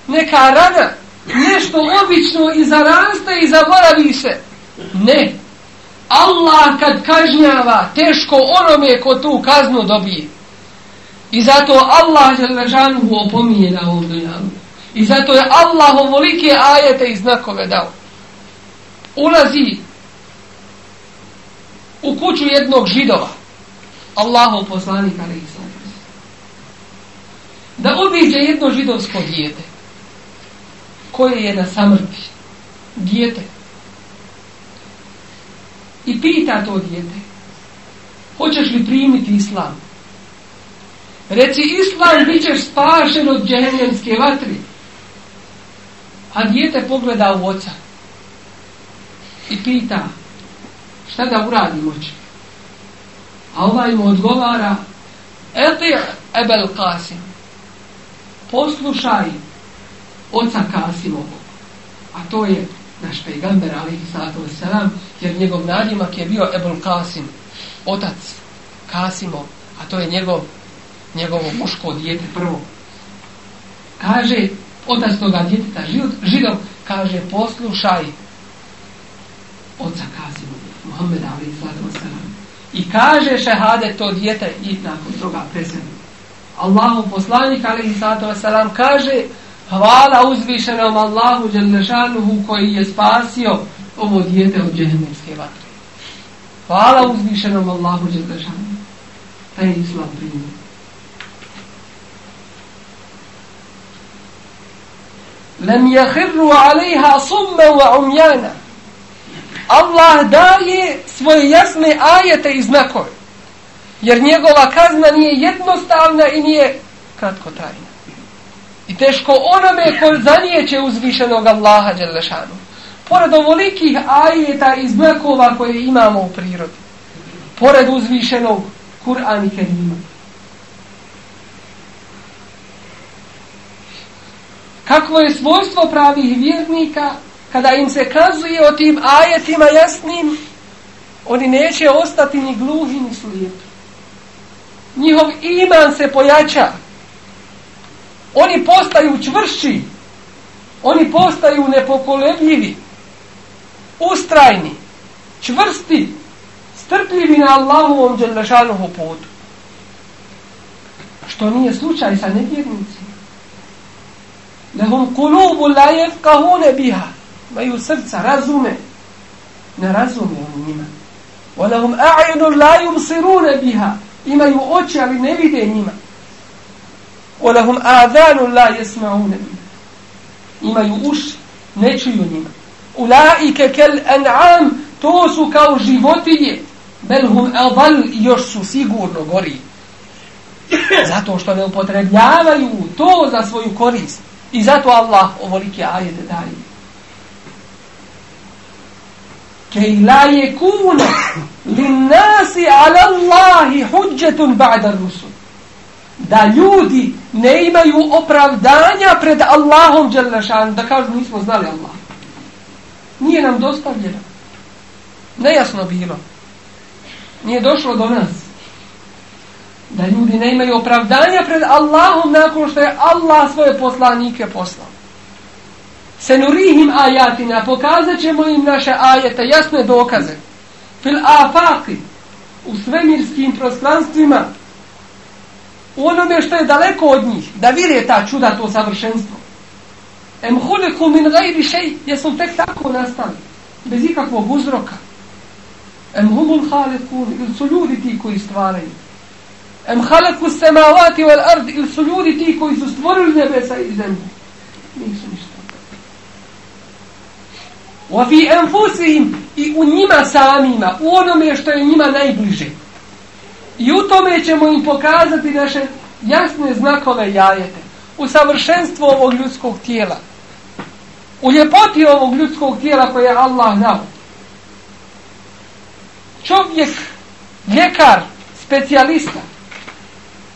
[SPEAKER 1] neka rana nešto obično i zaraste i zaboravi se ne Allah kad kažnjava teško onome ko tu kaznu dobije i zato Allah je ležanu opomije na ovom dojavu I zato je Allah ovolike ajete i znakove dao. Ulazi u kuću jednog židova. Allahov poslanik ali i Da obiđe jedno židovsko dijete. Koje je na samrti. Dijete. I pita to dijete. Hoćeš li primiti islam? Reci islam bit ćeš spašen od džehendemske vatri a dijete pogleda u oca i pita šta da uradi moći a ovaj mu odgovara eti ebel kasim poslušaj oca kasimog a to je naš pejgamber ali i sato selam jer njegov nadimak je bio ebel kasim otac kasimo a to je njegov njegovo muško dijete prvo kaže otac toga djeteta život, židov, kaže poslušaj oca Kazimu, Muhammed Ali Zlatom Saram. I kaže šehade to djete i nakon toga prezenu. Allahu poslanik Ali Zlatom Saram kaže hvala uzvišenom Allahu Đelešanuhu koji je spasio ovo djete od džehennemske vatre. Hvala uzvišenom Allahu Đelešanuhu. Taj islam primio. lem jahirru alaiha summa wa umjana. Allah daje svoje jasne ajete i znakove. Jer njegova kazna nije jednostavna i nije kratko trajna. I teško onome ko zanijeće uzvišenog Allaha Đelešanu. Pored ovolikih ajeta i znakova koje imamo u prirodi. Pored uzvišenog Kur'an i Kerima. kakvo je svojstvo pravih vjernika kada im se kazuje o tim ajetima jasnim oni neće ostati ni gluhi ni slijepi njihov iman se pojača oni postaju čvršći oni postaju nepokolebljivi ustrajni čvrsti strpljivi na Allahovom dželnašanohu putu što nije slučaj sa nevjernicima lehum kulubu la jefkahune biha imaju srca, razume ne razume oni njima o lehum a'inu la jumsirune biha imaju oči ali ne vide njima o lehum a'danu la jesmaune biha imaju uši ne čuju njima u laike kel en'am to su kao životinje bel hum avall još su sigurno gori zato što ne upotrebljavaju to za svoju korist I zato Allah ovolike ajete daje. Kej la je kuna lin nasi ala Allahi huđetun ba'da rusul. Da ljudi ne imaju opravdanja pred Allahom Đalešan, da kažu nismo znali Allah. Nije nam dostavljeno. Nejasno bilo. Nije došlo do nas da ljudi ne imaju opravdanja pred Allahom nakon što je Allah svoje poslanike poslao. Se nurihim ajatina, pokazat ćemo im naše ajete, jasne dokaze. Fil afaki, u svemirskim prostranstvima, u onome što je daleko od njih, da vire ta čuda, to savršenstvo. Em huliku min gajri šej, jesu tek tako nastali, bez ikakvog uzroka. Em humul halekun, ili su ljudi ti koji stvaraju. Em halaku se malati vel ard ili su ljudi ti koji su stvorili nebesa i zemlju. Nisu ništa. Wa fi enfusihim i u njima samima, u onome što je njima najbliže. I u tome ćemo im pokazati naše jasne znakove jajete. U savršenstvu ovog ljudskog tijela. U ljepoti ovog ljudskog tijela koje je Allah nao. Čovjek, ljekar, specijalista,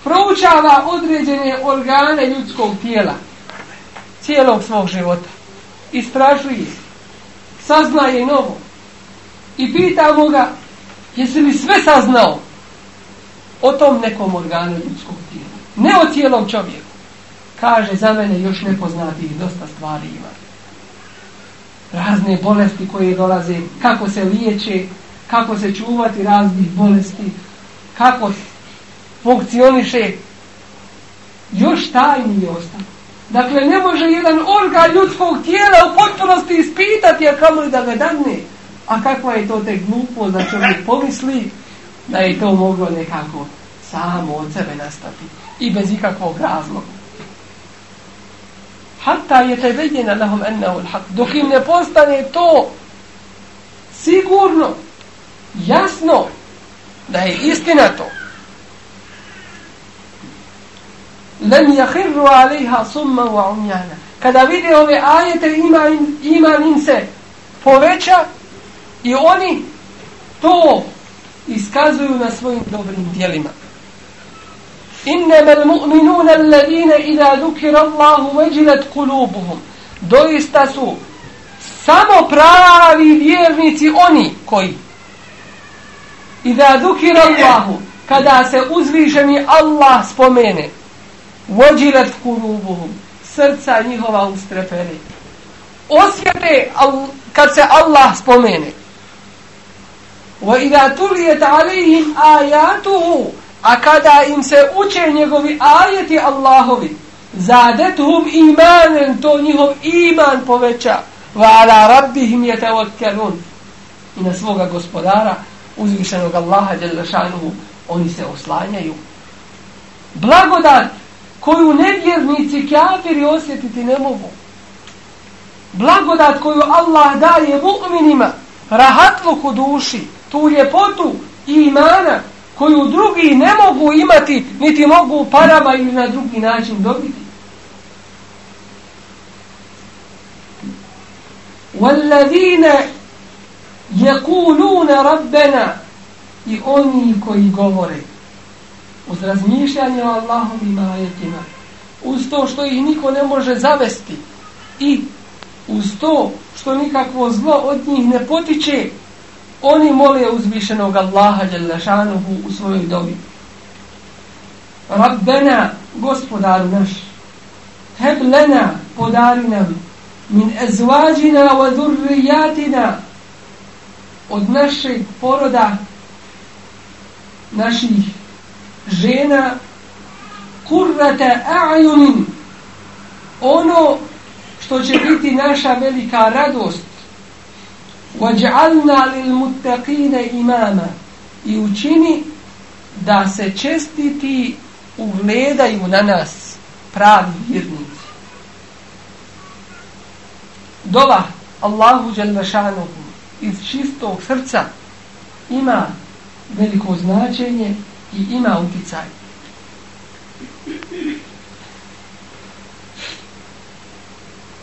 [SPEAKER 1] proučava određene organe ljudskog tijela cijelog svog života istražuje saznaje novo i pitamo ga jesi li sve saznao o tom nekom organu ljudskog tijela ne o cijelom čovjeku kaže za mene još nepoznati i dosta stvari ima razne bolesti koje dolaze kako se liječe kako se čuvati raznih bolesti kako funkcioniše još tajnije ostane. Dakle, ne može jedan organ ljudskog tijela u potpunosti ispitati, a kamo da ga dane. A kakva je to te glupo da čovjek pomisli da je to moglo nekako samo od sebe nastati i bez ikakvog razloga. Hatta je te vedjena lahom ennehu l'hat. Dok im ne postane to sigurno, jasno, da je istina to. lem jahirru alaiha summa wa umjana. Kada vide ove ajete, ima, ima im se poveća i oni to iskazuju na svojim dobrim dijelima. إنما المؤمنون الذين إذا ذكر الله وجلت قلوبهم دويستا سو سامو براوي فيرنيتي أوني كوي إذا ذكر الله كدا سأزلي جميع الله سبومينه vođilet kurubuhum, srca njihova ustrepeni. Osvjete kad se Allah spomene. Wa ida tulijet alihim ajatuhu, a kada im se uče njegovi ajeti Allahovi, zadethum imanen, to njihov iman poveća. Wa ala rabbihim jetevakkelun. I na svoga gospodara, uzvišenog Allaha, jel oni se oslanjaju. Blagodat koju nevjernici kafiri osjetiti ne mogu. Blagodat koju Allah daje mu'minima, rahatluk u duši, tu ljepotu i imana, koju drugi ne mogu imati, niti mogu parama ili na drugi način dobiti. وَالَّذِينَ يَكُولُونَ رَبَّنَا I oni koji govore, uz razmišljanje o Allahovim ajetima, uz to što ih niko ne može zavesti i uz to što nikakvo zlo od njih ne potiče, oni mole uzvišenog Allaha Đelešanuhu u svojoj dobi. Rabbena, gospodaru naš, heblena, podari nam, min ezvađina wa durrijatina, od naših poroda, naših žena kurrata a'yunin ono što će biti naša velika radost wajalna lil muttaqina imama i učini da se čestiti ugledaju na nas pravi vjernici dova Allahu dželle iz čistog srca ima veliko značenje i ima uticaj.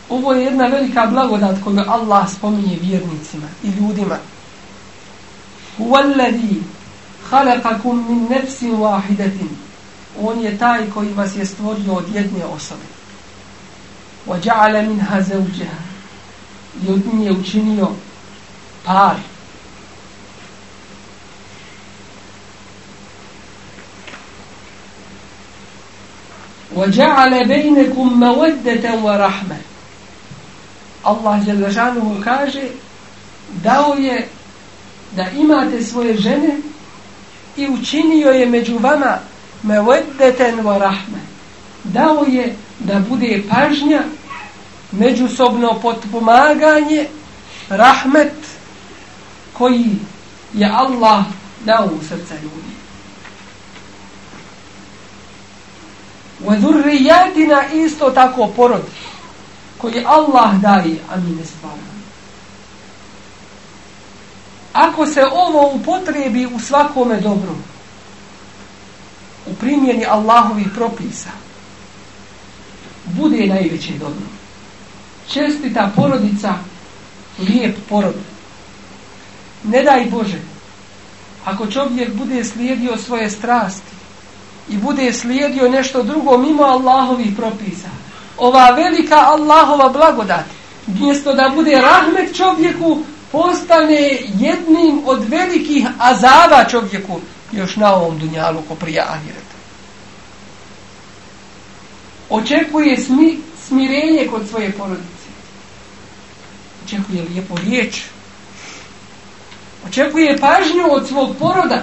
[SPEAKER 1] Ovo je jedna velika blagodat koju Allah spominje vjernicima i ljudima. Huvalladhi halakakum min nefsim wahidatin. On je taj koji vas je stvorio od jedne osobe. Wa ja'ala min hazevđeha. I od nje učinio par. وَجَعَلَ بَيْنَكُمْ مَوَدَّةً وَرَحْمَةً Allah Đelešanuhu kaže dao je da imate svoje žene i učinio je među vama mevedeten wa rahme dao je da bude pažnja međusobno potpomaganje rahmet koji je Allah dao u srca ljudi وَذُرِّيَاتِنَا isto tako porod koji Allah daje, a mi ne stvaramo. Ako se ovo upotrebi u svakome dobru, u primjeni Allahovih propisa, bude najveće dobro. Čestita porodica, lijep porod. Ne daj Bože, ako čovjek bude slijedio svoje strasti, i bude slijedio nešto drugo mimo Allahovih propisa. Ova velika Allahova blagodat, mjesto da bude rahmet čovjeku, postane jednim od velikih azava čovjeku još na ovom dunjalu ko prije ahiret. Očekuje smi, smirenje kod svoje porodice. Očekuje lijepo riječ. Očekuje pažnju od svog poroda.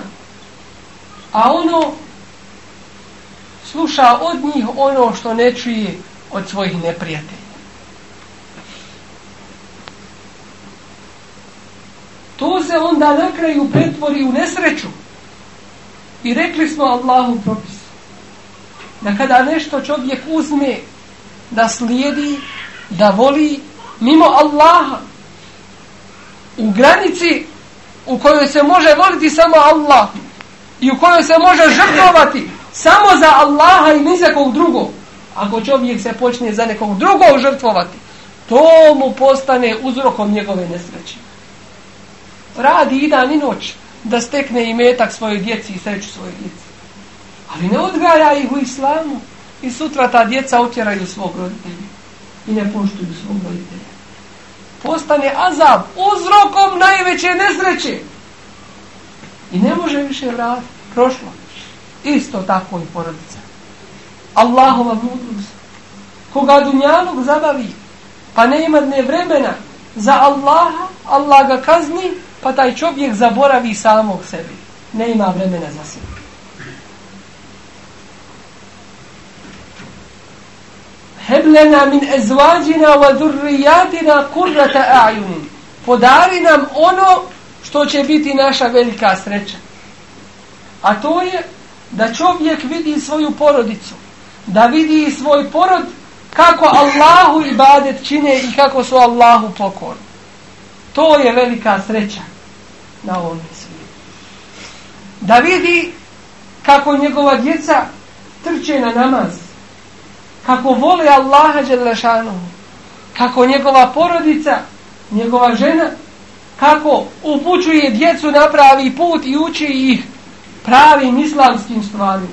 [SPEAKER 1] A ono sluša od njih ono što ne čuje od svojih neprijatelja. To se onda na kraju pretvori u nesreću. I rekli smo Allahu propis. Da kada nešto čovjek uzme da slijedi, da voli mimo Allaha u granici u kojoj se može voliti samo Allah i u kojoj se može žrtovati samo za Allaha i nizakog drugog. Ako čovjek se počne za nekog drugog žrtvovati, to mu postane uzrokom njegove nesreće. Radi i dan i noć da stekne i metak svojoj djeci i sreću svoje djeci. Ali ne odgaja ih u islamu i sutra ta djeca otjeraju svog roditelja i ne poštuju svog roditelja. Postane azab uzrokom najveće nesreće. I ne može više vrati. Prošlo je isto tako i porodica. Allahova mudrost, koga dunjalog zabavi, pa ne ima dne vremena za Allaha, Allah ga kazni, pa taj čovjek zaboravi samog sebi. Ne ima vremena za sebi. Heblena min ezvađina wa durrijatina kurrata a'junin. Podari nam ono što će biti naša velika sreća. A to je da čovjek vidi svoju porodicu, da vidi svoj porod kako Allahu ibadet čine i kako su Allahu pokorni. To je velika sreća na ovom svijetu. Da vidi kako njegova djeca trče na namaz, kako vole Allaha Đelešanu, kako njegova porodica, njegova žena, kako upućuje djecu na pravi put i uči ih pravim islamskim stvarima.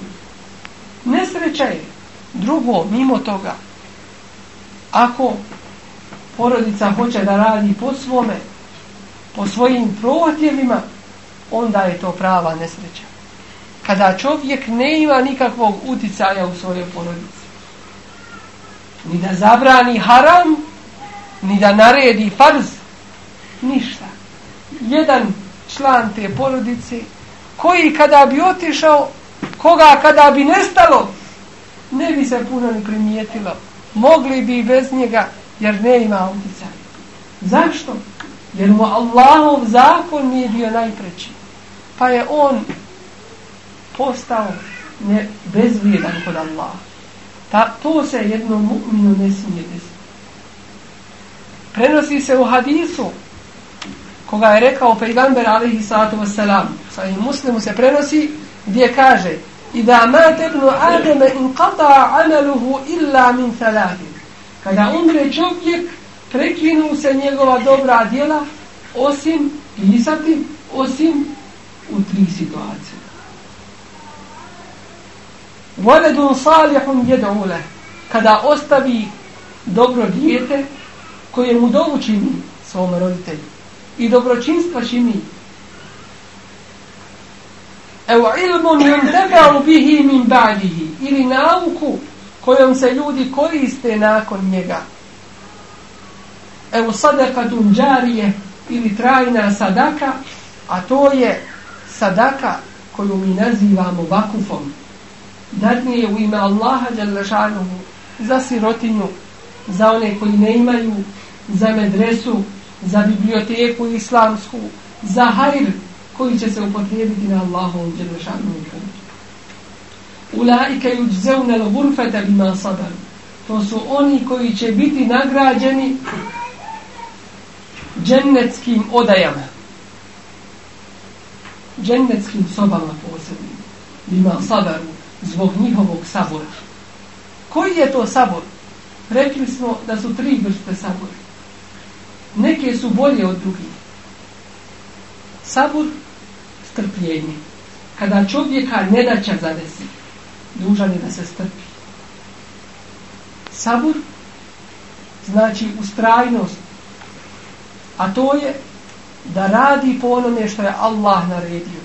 [SPEAKER 1] Nesreća je. Drugo, mimo toga, ako porodica hoće da radi po svome, po svojim prohtjevima, onda je to prava nesreća. Kada čovjek ne ima nikakvog uticaja u svojoj porodici. Ni da zabrani haram, ni da naredi farz, ništa. Jedan član te porodice koji kada bi otišao, koga kada bi nestalo, ne bi se puno ni primijetilo. Mogli bi bez njega, jer ne ima utjecaj. Zašto? Jer mu Allahov zakon nije bio najpreći. Pa je on postao ne, bezvrijedan kod Allaha. Ta, to se jednom mu'minu ne smije desiti. Prenosi se u hadisu koga je rekao pejgamber alihi salatu wasalam sa i muslimu se prenosi gdje kaže i da ma tebnu ademe in kata ameluhu illa min salati kada umre čovjek prekinu se njegova dobra djela osim pisati osim u tri situacije Voledun salihun jedovule kada ostavi dobro dijete koje mu dovučini svom roditelju i dobročinstva čini. Evo ilmun jom tebalu bihi min badihi ili nauku kojom se ljudi koriste nakon njega. Evo sadaka dunđarije ili trajna sadaka, a to je sadaka koju mi nazivamo vakufom. Dadni je u ime Allaha Đalešanovu za sirotinju, za one koji ne imaju, za medresu, za biblioteku islamsku, za hajr koji će se upotrijebiti na Allahovom dželešanom učenju. Ulaike juđzevne lgurfete bima sadar. To su oni koji će biti nagrađeni džennetskim odajama. Džennetskim sobama posebnim. Bima sadaru zbog njihovog sabora. Koji je to sabor? Rekli smo da su tri vrste sabora neke su bolje od drugih. Sabur, strpljenje. Kada čovjeka nedaća zadesi, dužan je da se strpi. Sabur znači ustrajnost, a to je da radi po onome što je Allah naredio.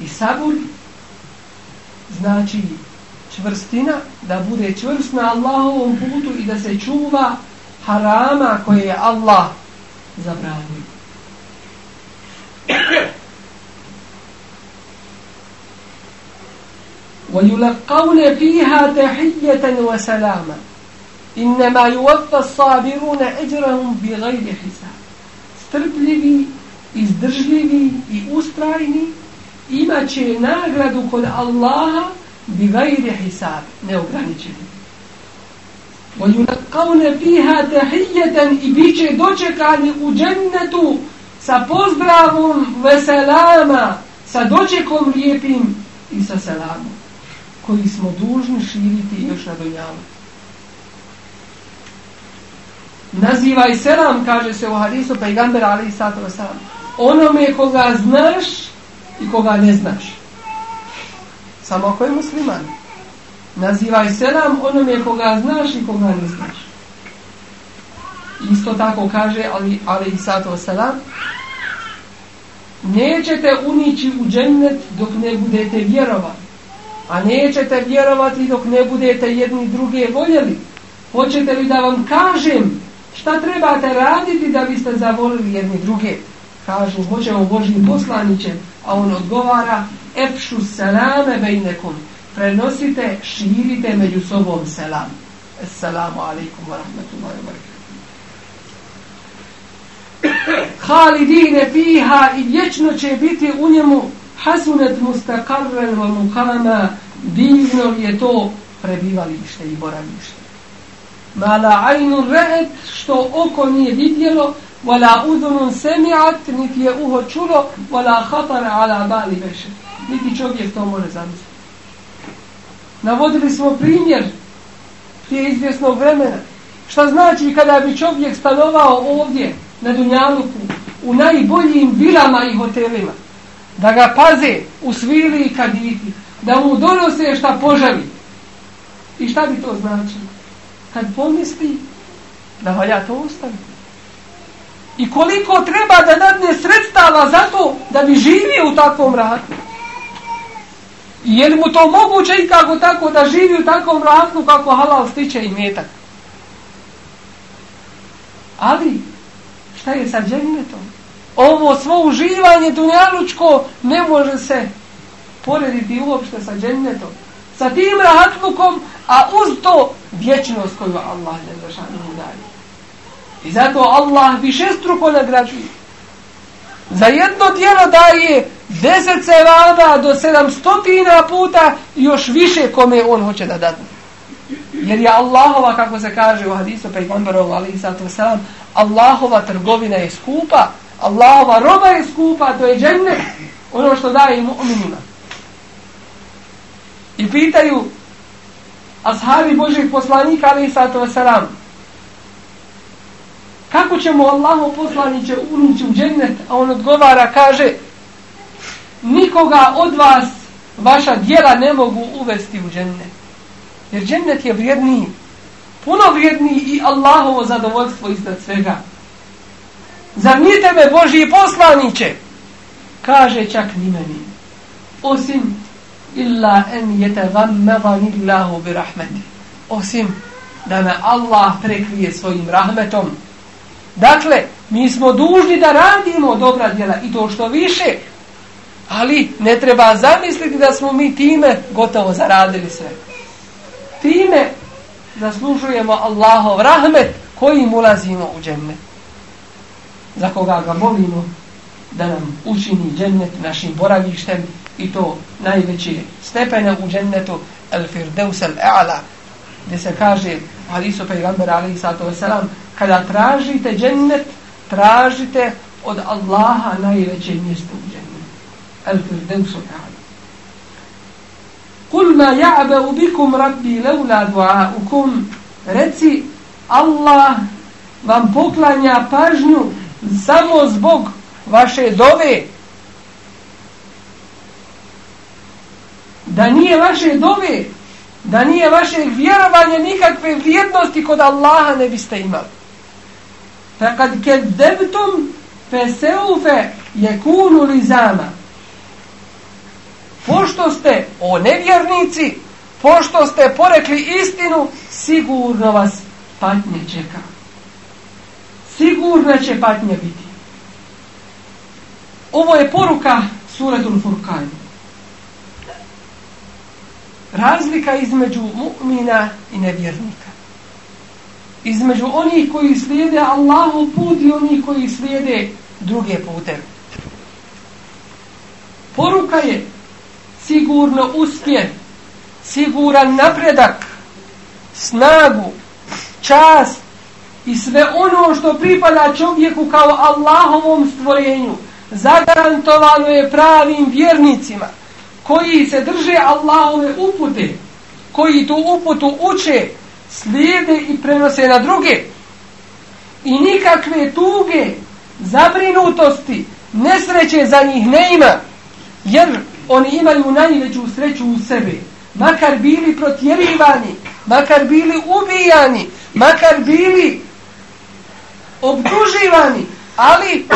[SPEAKER 1] I sabur znači čvrstina, da bude čvrst na Allahovom putu i da se čuva harama koje je Allah zabranio. وَيُلَقَّوْنَ فِيهَا تَحِيَّةً وَسَلَامًا إِنَّمَا يُوَفَّ الصَّابِرُونَ اِجْرَهُمْ بِغَيْرِ حِسَابٍ Strpljivi, izdržljivi i ustrajni imaće nagradu kod Allaha bi gajri hisab, neograničeni. وَيُلَقَّوْنَ فِيهَا تَحِيَّةً i bit će dočekani u džennetu sa pozdravom veselama, sa dočekom lijepim i sa selamom koji smo dužni širiti još na dunjavu. Nazivaj selam, kaže se u hadisu pejgambera ali i sato veselam. Onome koga znaš i koga ne znaš. Samo ako je musliman. Samo ako je musliman. Nazivaj selam onom je koga znaš i koga ne znaš. Isto tako kaže Ali, ali i sato selam. Nećete unići u džennet dok ne budete vjerovani. A nećete vjerovati dok ne budete jedni druge voljeli. Hoćete li da vam kažem šta trebate raditi da biste zavolili jedni druge? Kažu, hoćemo Božim poslaniće, a on odgovara, efšu selame vejnekom prenosite, širite među sobom selam. Assalamu alaikum wa rahmatullahi wa Halidine piha i vječno će biti u njemu hasunet mustakarren wa mukama divno je to prebivalište i boravište. Mala ajnu rehet što oko nije vidjelo wala udunun semiat niti je uho čulo wala hatara ala bali beše. Niti čovjek to može zamisliti. Navodili smo primjer prije izvjesnog vremena. Šta znači kada bi čovjek stanovao ovdje na Dunjaluku u najboljim vilama i hotelima da ga paze u svili i kaditi da mu donose šta poželi i šta bi to znači kad pomisli da valja to ostaviti i koliko treba da nadne sredstava za to da bi živio u takvom ratu je li mu to moguće i kako tako da živi u takvom rasnu kako halal stiče i metak ali šta je sa džennetom ovo svo uživanje dunjalučko ne može se porediti uopšte sa džennetom sa tim rahatlukom a uz to vječnost koju Allah ne zašanje mu daje i zato Allah više struko nagrađuje za jedno dijelo daje deset sevaba do sedamstotina puta još više kome on hoće da dadne. Jer je Allahova, kako se kaže u hadisu pejgamberov, ali i sato selam, Allahova trgovina je skupa, Allahova roba je skupa, to je džemne, ono što daje im uminima. I pitaju ashabi Božih poslanika, ali i sato selam, kako ćemo Allahov poslanice unići u džennet, a on odgovara, kaže, nikoga od vas vaša dijela ne mogu uvesti u džennet. Jer džennet je vrijedniji, puno vrijedniji i Allahovo zadovoljstvo iznad svega. Zar nije tebe Boži poslaniće? Kaže čak ni meni. Osim illa en jete vam mevani lahu bi rahmeti. Osim da me Allah prekrije svojim rahmetom. Dakle, mi smo dužni da radimo dobra djela i to što više, Ali ne treba zamisliti da smo mi time gotovo zaradili sve. Time zaslužujemo Allahov rahmet kojim ulazimo u džennet. Za koga ga molimo da nam učini džennet našim boravištem i to najveće stepene u džennetu El Firdeus El A'la gdje se kaže Hadisu Peygamber Ali Sato Veselam kada tražite džennet tražite od Allaha najveće mjesto u džennetu. Al-Firdevsu ta'ala. Kul ma ja'be ubikum rabbi leula dua'ukum. Reci, Allah vam poklanja pažnju samo zbog vaše dove. Da nije vaše dove, da nije vaše vjerovanje nikakve vrijednosti kod Allaha ne biste imali. Pa kad kedebtum, fe seufe je kunu lizama pošto ste o nevjernici, pošto ste porekli istinu, sigurno vas patnje čeka. Sigurno će patnje biti. Ovo je poruka suratul Furkan. Razlika između mu'mina i nevjernika. Između onih koji slijede Allahu put i onih koji slijede druge pute. Poruka je sigurno uspje, siguran napredak, snagu, čast i sve ono što pripada čovjeku kao Allahovom stvorenju, zagarantovano je pravim vjernicima koji se drže Allahove upute, koji tu uputu uče, slijede i prenose na druge. I nikakve tuge, zabrinutosti, nesreće za njih ne ima, jer oni imaju najveću sreću u sebi. Makar bili protjerivani, makar bili ubijani, makar bili obduživani, ali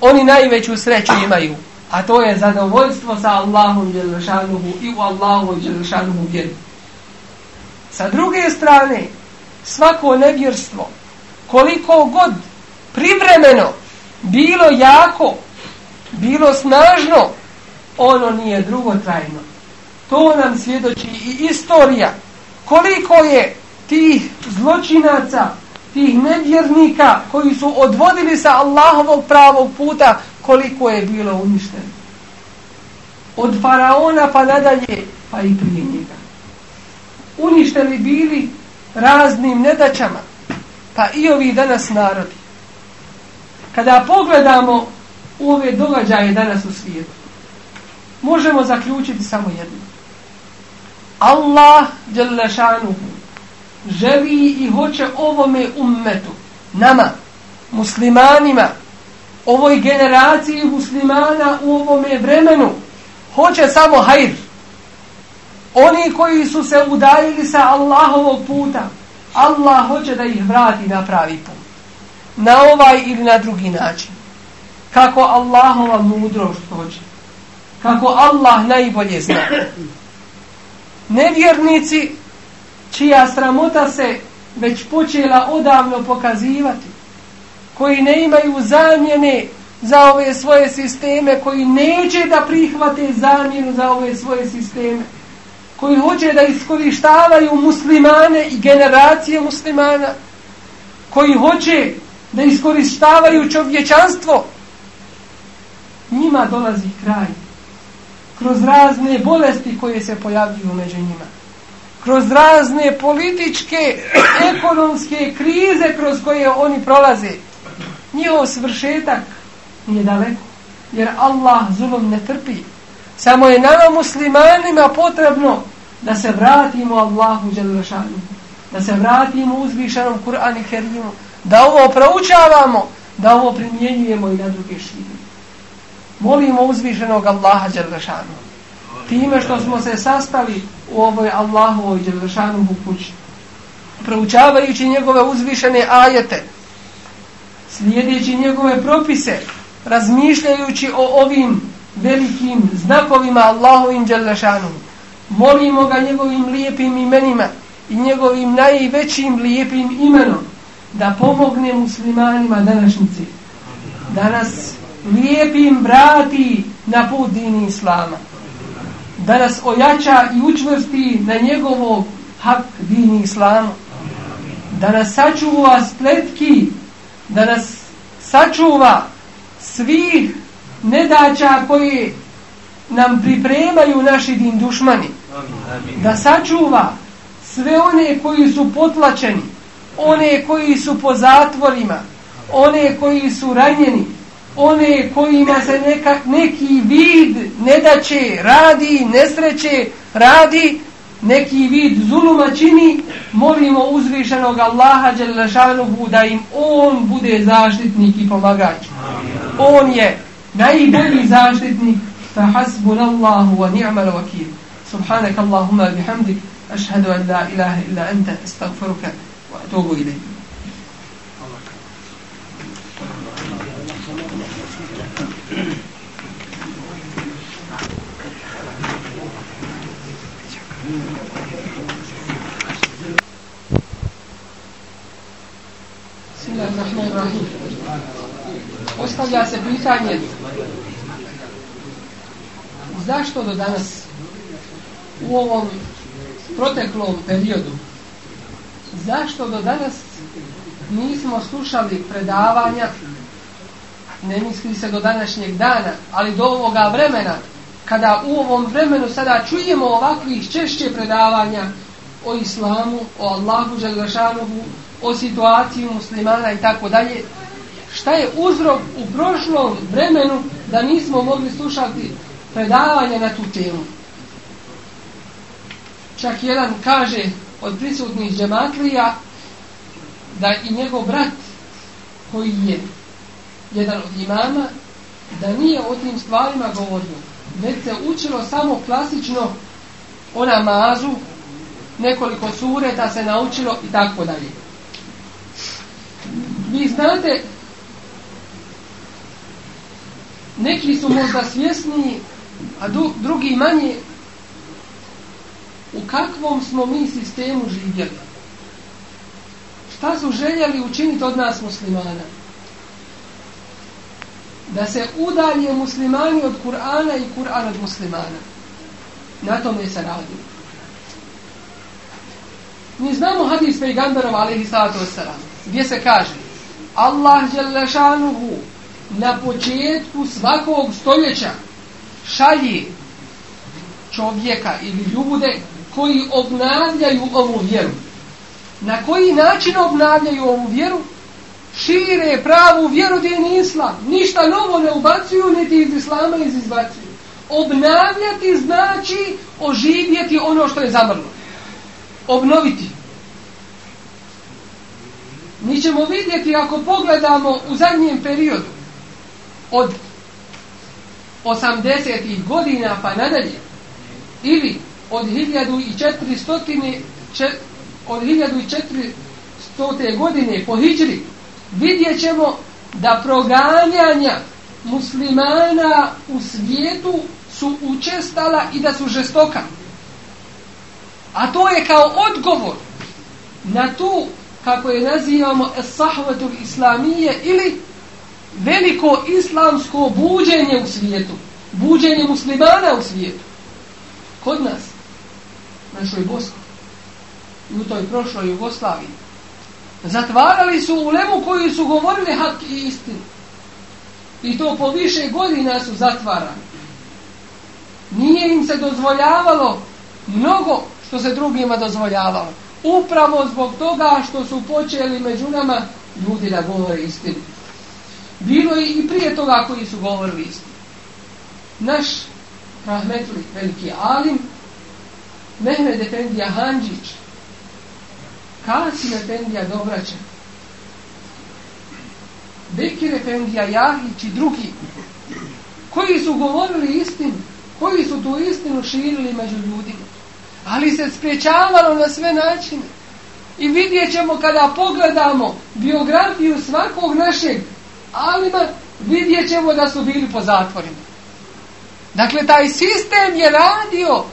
[SPEAKER 1] oni najveću sreću imaju. A to je zadovoljstvo sa Allahom Đelšanuhu i u Allahom Đelšanuhu vjeru. Sa druge strane, svako nevjerstvo, koliko god privremeno bilo jako, bilo snažno, ono nije drugotrajno. To nam svjedoči i istorija. Koliko je tih zločinaca, tih nedjernika koji su odvodili sa Allahovog pravog puta, koliko je bilo uništeno. Od faraona pa nadalje, pa i prije njega. Uništeni bili raznim nedaćama, pa i ovi danas narodi. Kada pogledamo ove događaje danas u svijetu, možemo zaključiti samo jedno. Allah Đelešanu želi i hoće ovome ummetu, nama, muslimanima, ovoj generaciji muslimana u ovome vremenu, hoće samo hajr. Oni koji su se udaljili sa Allahovog puta, Allah hoće da ih vrati na pravi put. Na ovaj ili na drugi način. Kako Allahova mudrost hoće kako Allah najbolje zna. Nevjernici čija sramota se već počela odavno pokazivati, koji ne imaju zamjene za ove svoje sisteme, koji neće da prihvate zamjenu za ove svoje sisteme, koji hoće da iskorištavaju muslimane i generacije muslimana, koji hoće da iskorištavaju čovječanstvo, njima dolazi kraj kroz razne bolesti koje se pojavljuju među njima kroz razne političke ekonomske krize kroz koje oni prolaze njihov svršetak nije daleko jer Allah zulom ne trpi samo je nama muslimanima potrebno da se vratimo Allahu Đelešanu da se vratimo uzvišanom Kur'an i Herimu da ovo proučavamo da ovo primjenjujemo i na druge širine molimo uzvišenog Allaha Đerlešanu. Time što smo se saspali u ovoj Allahovoj Đerlešanu u kući. Proučavajući njegove uzvišene ajete, slijedeći njegove propise, razmišljajući o ovim velikim znakovima Allahovim Đerlešanom, molimo ga njegovim lijepim imenima i njegovim najvećim lijepim imenom da pomogne muslimanima današnjici. Danas lijepim vrati na put dini islama. Da nas ojača i učvrsti na njegovog hak dini islama. Da nas sačuva spletki, da nas sačuva svih nedaća koje nam pripremaju naši din dušmani. Da sačuva sve one koji su potlačeni, one koji su po zatvorima, one koji su ranjeni, one kojima se neka, neki vid nedaće, radi, nesreće, radi, neki vid zuluma čini, molimo uzvišenog Allaha Đelešanuhu da im on bude zaštitnik i pomagač. On je najbolji zaštitnik. Fahasbun Allahu wa ni'mal vakil. Subhanak Allahumma bihamdik. Ašhadu an la ilaha illa anta. Astagfiruka wa atubu ilaih. Postavlja se pitanje zašto do danas u ovom proteklom periodu zašto do danas nismo slušali predavanja ne misli se do današnjeg dana ali do ovoga vremena kada u ovom vremenu sada čujemo ovakvih češće predavanja o islamu, o Allahu, Želešanovu, o situaciji muslimana i tako dalje. Šta je uzrok u prošlom vremenu da nismo mogli slušati predavanje na tu temu? Čak jedan kaže od prisutnih džematlija da i njegov brat koji je jedan od imama da nije o tim stvarima govorio već se učilo samo klasično o namazu nekoliko sureta se naučilo i tako dalje. Vi znate, neki su možda svjesni, a drugi manje, u kakvom smo mi sistemu živjeli. Šta su željeli učiniti od nas muslimana? Da se udalje muslimani od Kur'ana i Kur'an od muslimana. Na tome se radi. Mi znamo hadis pejgamberova, ali i sada to je Gdje se kaže? Allah Želešanuhu na početku svakog stoljeća šalje čovjeka ili ljude koji obnavljaju ovu vjeru. Na koji način obnavljaju ovu vjeru? Šire pravu vjeru din islam. Ništa novo ne ubacuju, niti iz islama iz izbacuju. Obnavljati znači oživjeti ono što je zamrlo. Obnoviti mi ćemo vidjeti ako pogledamo u zadnjem periodu od 80-ih godina pa nadalje ili od 1400 od 1400 godine po hijri vidjet ćemo da proganjanja muslimana u svijetu su učestala i da su žestoka a to je kao odgovor na tu kako je nazivamo sahvatu islamije ili veliko islamsko buđenje u svijetu. Buđenje muslimana u svijetu. Kod nas. Našoj Bosko. I u toj prošloj Jugoslaviji. Zatvarali su u lemu koju su govorili hak i istinu. I to po više godina su zatvarani. Nije im se dozvoljavalo mnogo što se drugima dozvoljavalo upravo zbog toga što su počeli među nama ljudi da govore istinu. Bilo je i prije toga koji su govorili istinu. Naš rahmetli veliki alim Mehmed Efendija Hanđić Kasim Efendija Dobraća Bekir Efendija Jahić i drugi koji su govorili istinu koji su tu istinu širili među ljudima ali se spriječavalo na sve načine. I vidjet ćemo kada pogledamo biografiju svakog našeg alima, vidjet ćemo da su bili po zatvorima. Dakle, taj sistem je radio,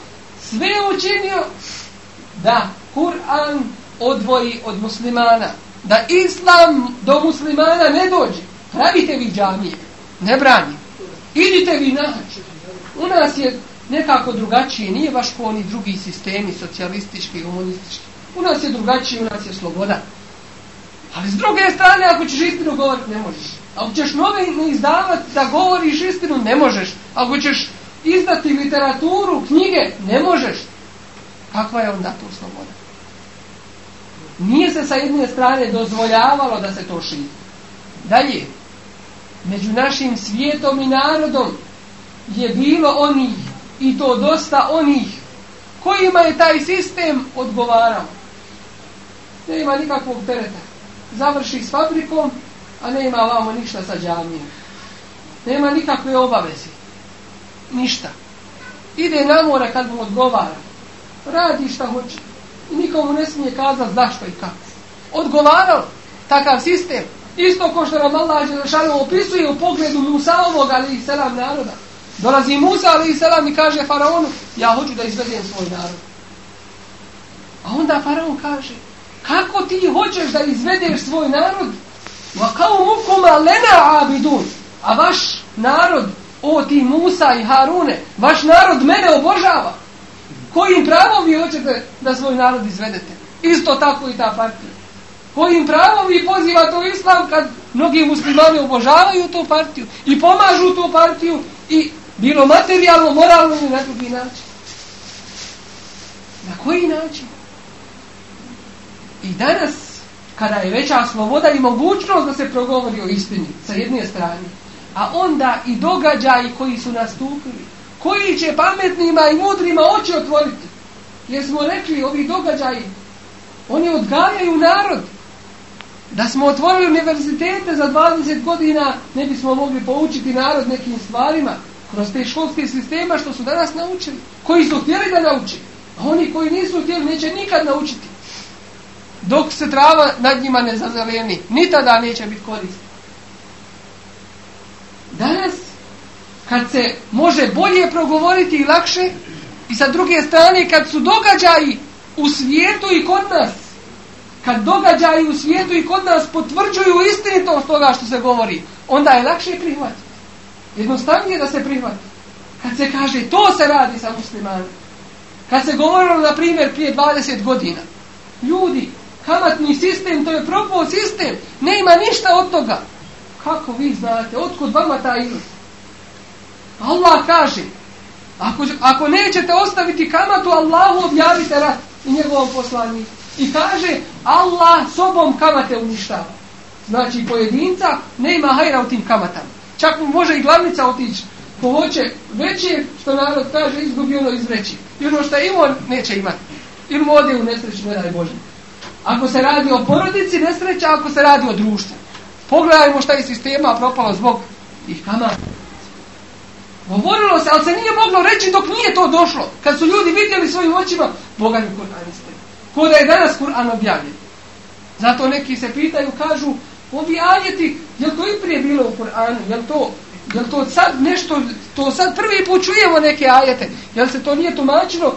[SPEAKER 1] sve učinio da Kur'an odvoji od muslimana, da islam do muslimana ne dođe. Pravite vi džamije, ne branim. Idite vi nađe. U nas je nekako drugačije, nije baš ko oni drugi sistemi, socijalistički, komunistički. U nas je drugačije, u nas je sloboda. Ali s druge strane, ako ćeš istinu govoriti, ne možeš. Ako ćeš nove ne izdavati da govoriš istinu, ne možeš. Ako ćeš izdati literaturu, knjige, ne možeš. Kakva je onda to sloboda? Nije se sa jedne strane dozvoljavalo da se to širi. Dalje, među našim svijetom i narodom je bilo onih i to dosta onih kojima je taj sistem odgovarao. Ne ima nikakvog tereta. Završi s fabrikom, a ne ima vamo ništa sa džavnijem. Nema nikakve obavezi. Ništa. Ide na more kad mu odgovara. Radi šta hoće. I nikomu ne smije kazati zašto i kako. Odgovarao takav sistem. Isto ko što nam Allah Želešanu opisuje u pogledu Musa ovog, ali i sedam naroda. Dolazi Musa, ali i selam, i kaže Faraonu, ja hoću da izvedem svoj narod. A onda Faraon kaže, kako ti hoćeš da izvedeš svoj narod? Ma kao mukuma lena abidun, a vaš narod, o ti Musa i Harune, vaš narod mene obožava. Kojim pravom vi hoćete da svoj narod izvedete? Isto tako i ta partija. Kojim pravom vi pozivate u islam kad mnogi muslimani obožavaju tu partiju i pomažu tu partiju i Bilo materijalno, moralno ili na drugi način. Na koji način? I danas, kada je veća sloboda i mogućnost da se progovori o istini, sa jedne strane, a onda i događaji koji su nastupili, koji će pametnima i mudrima oči otvoriti. Jer smo rekli, ovi događaji, oni odgajaju narod. Da smo otvorili univerzitete za 20 godina, ne bismo mogli poučiti narod nekim stvarima, kroz te školske sisteme što su danas naučili, koji su htjeli da nauči, a oni koji nisu htjeli neće nikad naučiti. Dok se trava nad njima ne zazeleni, ni tada neće biti korist. Danas, kad se može bolje progovoriti i lakše, i sa druge strane, kad su događaji u svijetu i kod nas, kad događaji u svijetu i kod nas potvrđuju istinitost toga što se govori, onda je lakše prihvatiti jednostavnije da se prihvati. Kad se kaže, to se radi sa muslimanom. Kad se govorilo, na primjer, prije 20 godina. Ljudi, kamatni sistem, to je propao sistem. Ne ima ništa od toga. Kako vi znate? Otkud vama ta ilus? Allah kaže, ako, ako nećete ostaviti kamatu, Allahu objavite rat i njegovom poslani. I kaže, Allah sobom kamate uništava. Znači, pojedinca ne ima hajra u tim kamatama. Čak mu može i glavnica otići. Ko hoće veće, što narod kaže, izgubi ono iz veće. I ono što ima, neće imati. I mu ode u nesreću, ne daj Bože. Ako se radi o porodici, nesreća, ako se radi o društvu. Pogledajmo šta je sistema propalo zbog ih kamara. Govorilo se, ali se nije moglo reći dok nije to došlo. Kad su ljudi vidjeli svojim očima, Boga mi Kur'an istaje. K'o da je danas Kur'an objavljen. Zato neki se pitaju, kažu, ovi ajeti, jel to i prije bilo u Kur'anu, jel to, jel to sad nešto, to sad prvi put čujemo neke ajete, jel se to nije tumačilo,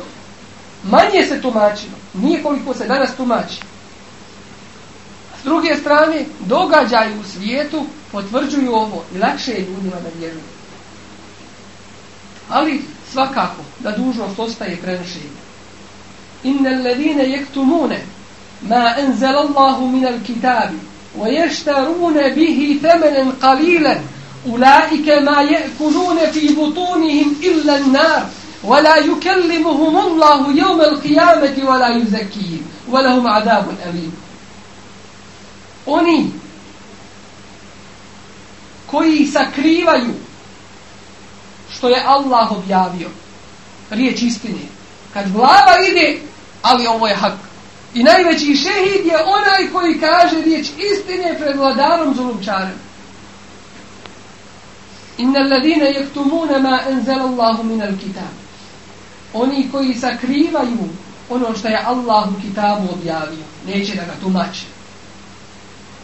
[SPEAKER 1] manje se tumačilo, nije koliko se danas tumači. S druge strane, događaj u svijetu potvrđuju ovo i lakše je ljudima da vjeruju. Ali svakako da dužnost ostaje prenošenje. Inne ledine jektumune ma enzelallahu minal kitabi وَيَشْتَرُونَ بِهِ ثَمَنًا قَلِيلًا أُولَٰئِكَ مَا يَأْكُلُونَ فِي بُطُونِهِمْ إِلَّا النَّارِ وَلَا يُكَلِّمُهُمُ اللَّهُ يَوْمَ الْقِيَامَةِ وَلَا يُزَكِّيهِمْ وَلَهُمْ عَذَابٌ أَلِيمٌ Oni koji sakrivaju što je Allah objavio riječ istine kad glava ide ali ovo je hak I najveći šehid je onaj koji kaže riječ istine pred vladarom zulumčarem. Inna alladine jehtumune ma enzelallahu minal kitab. Oni koji sakrivaju ono što je Allah u kitabu objavio, neće da ga tumače.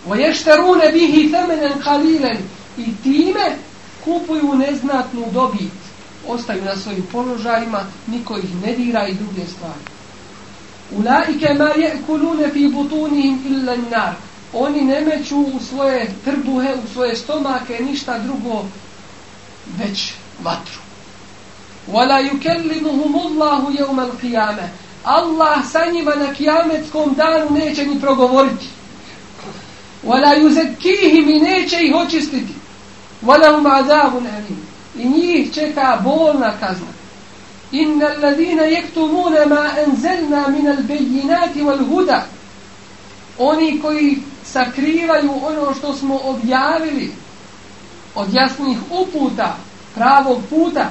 [SPEAKER 1] Voješterune bihi femenen kaliren i time kupuju neznatnu dobit. Ostaju na svojim položajima, niko ih ne dira i druge stvari. Ulaike ma je'kulune fi butunihim illa nar. Oni nemeću u svoje trbuhe, u svoje stomake, ništa drugo, već vatru. Wala yukellimuhum Allahu yawm al-qiyamah. Allah sa njima na kıyametskom danu neće ni progovoriti. Wala yuzakkihim neće ih očistiti. Wala hum adabun alim. I njih čeka bolna kazna. إن الذين يكتمون ما أنزلنا من البينات والهدى oni koji sakrivaju ono što smo objavili od jasnih uputa pravog puta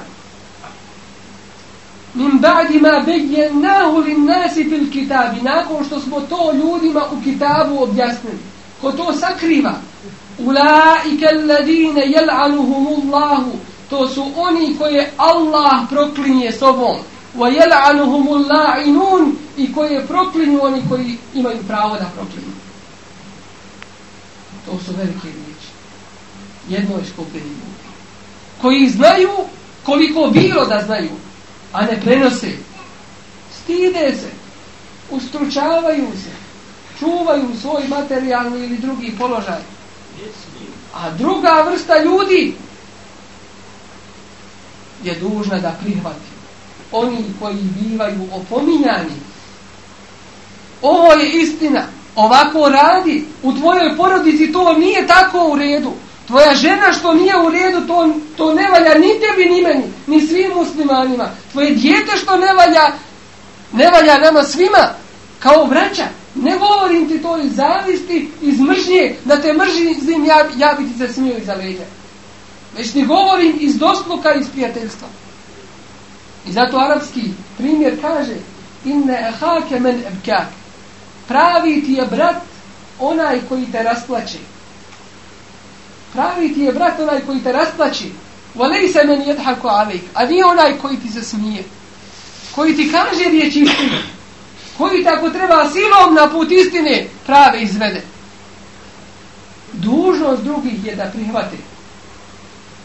[SPEAKER 1] min ba'di ma bayyanahu lin nasi fil kitab nakon što smo to ljudima u kitabu objasnili ko to sakriva ulaika alladine yal'anuhumullahu to su oni koje Allah proklinje sobom وَيَلْعَنُهُمُ اللَّعِنُونَ i koje proklinju oni koji imaju pravo da proklinju. To su velike riječi. Jednoj skupini ljudi. Koji znaju koliko bilo da znaju, a ne prenose. Stide se. Ustručavaju se. Čuvaju svoj materijalni ili drugi položaj. A druga vrsta ljudi je dužna da prihvati. Oni koji bivaju opominjani. Ovo je istina. Ovako radi. U tvojoj porodici to nije tako u redu. Tvoja žena što nije u redu, to, to ne valja ni tebi, ni meni, ni svim muslimanima. Tvoje djete što ne valja, ne valja nama svima, kao vraća. Ne govorim ti to iz zavisti, iz mržnje, da te mržim, ja, ja bi ti se smio iza leđa već ti govorim iz dosluka i iz prijateljstva. I zato arapski primjer kaže inne ehake men ebkak pravi ti je brat onaj koji te rasplače. Pravi ti je brat onaj koji te rasplače. Valej se meni jedhako alejk. A nije onaj koji ti se smije. Koji ti kaže riječ istine. Koji te ako treba silom na put istine prave izvede. Dužnost drugih je da prihvate.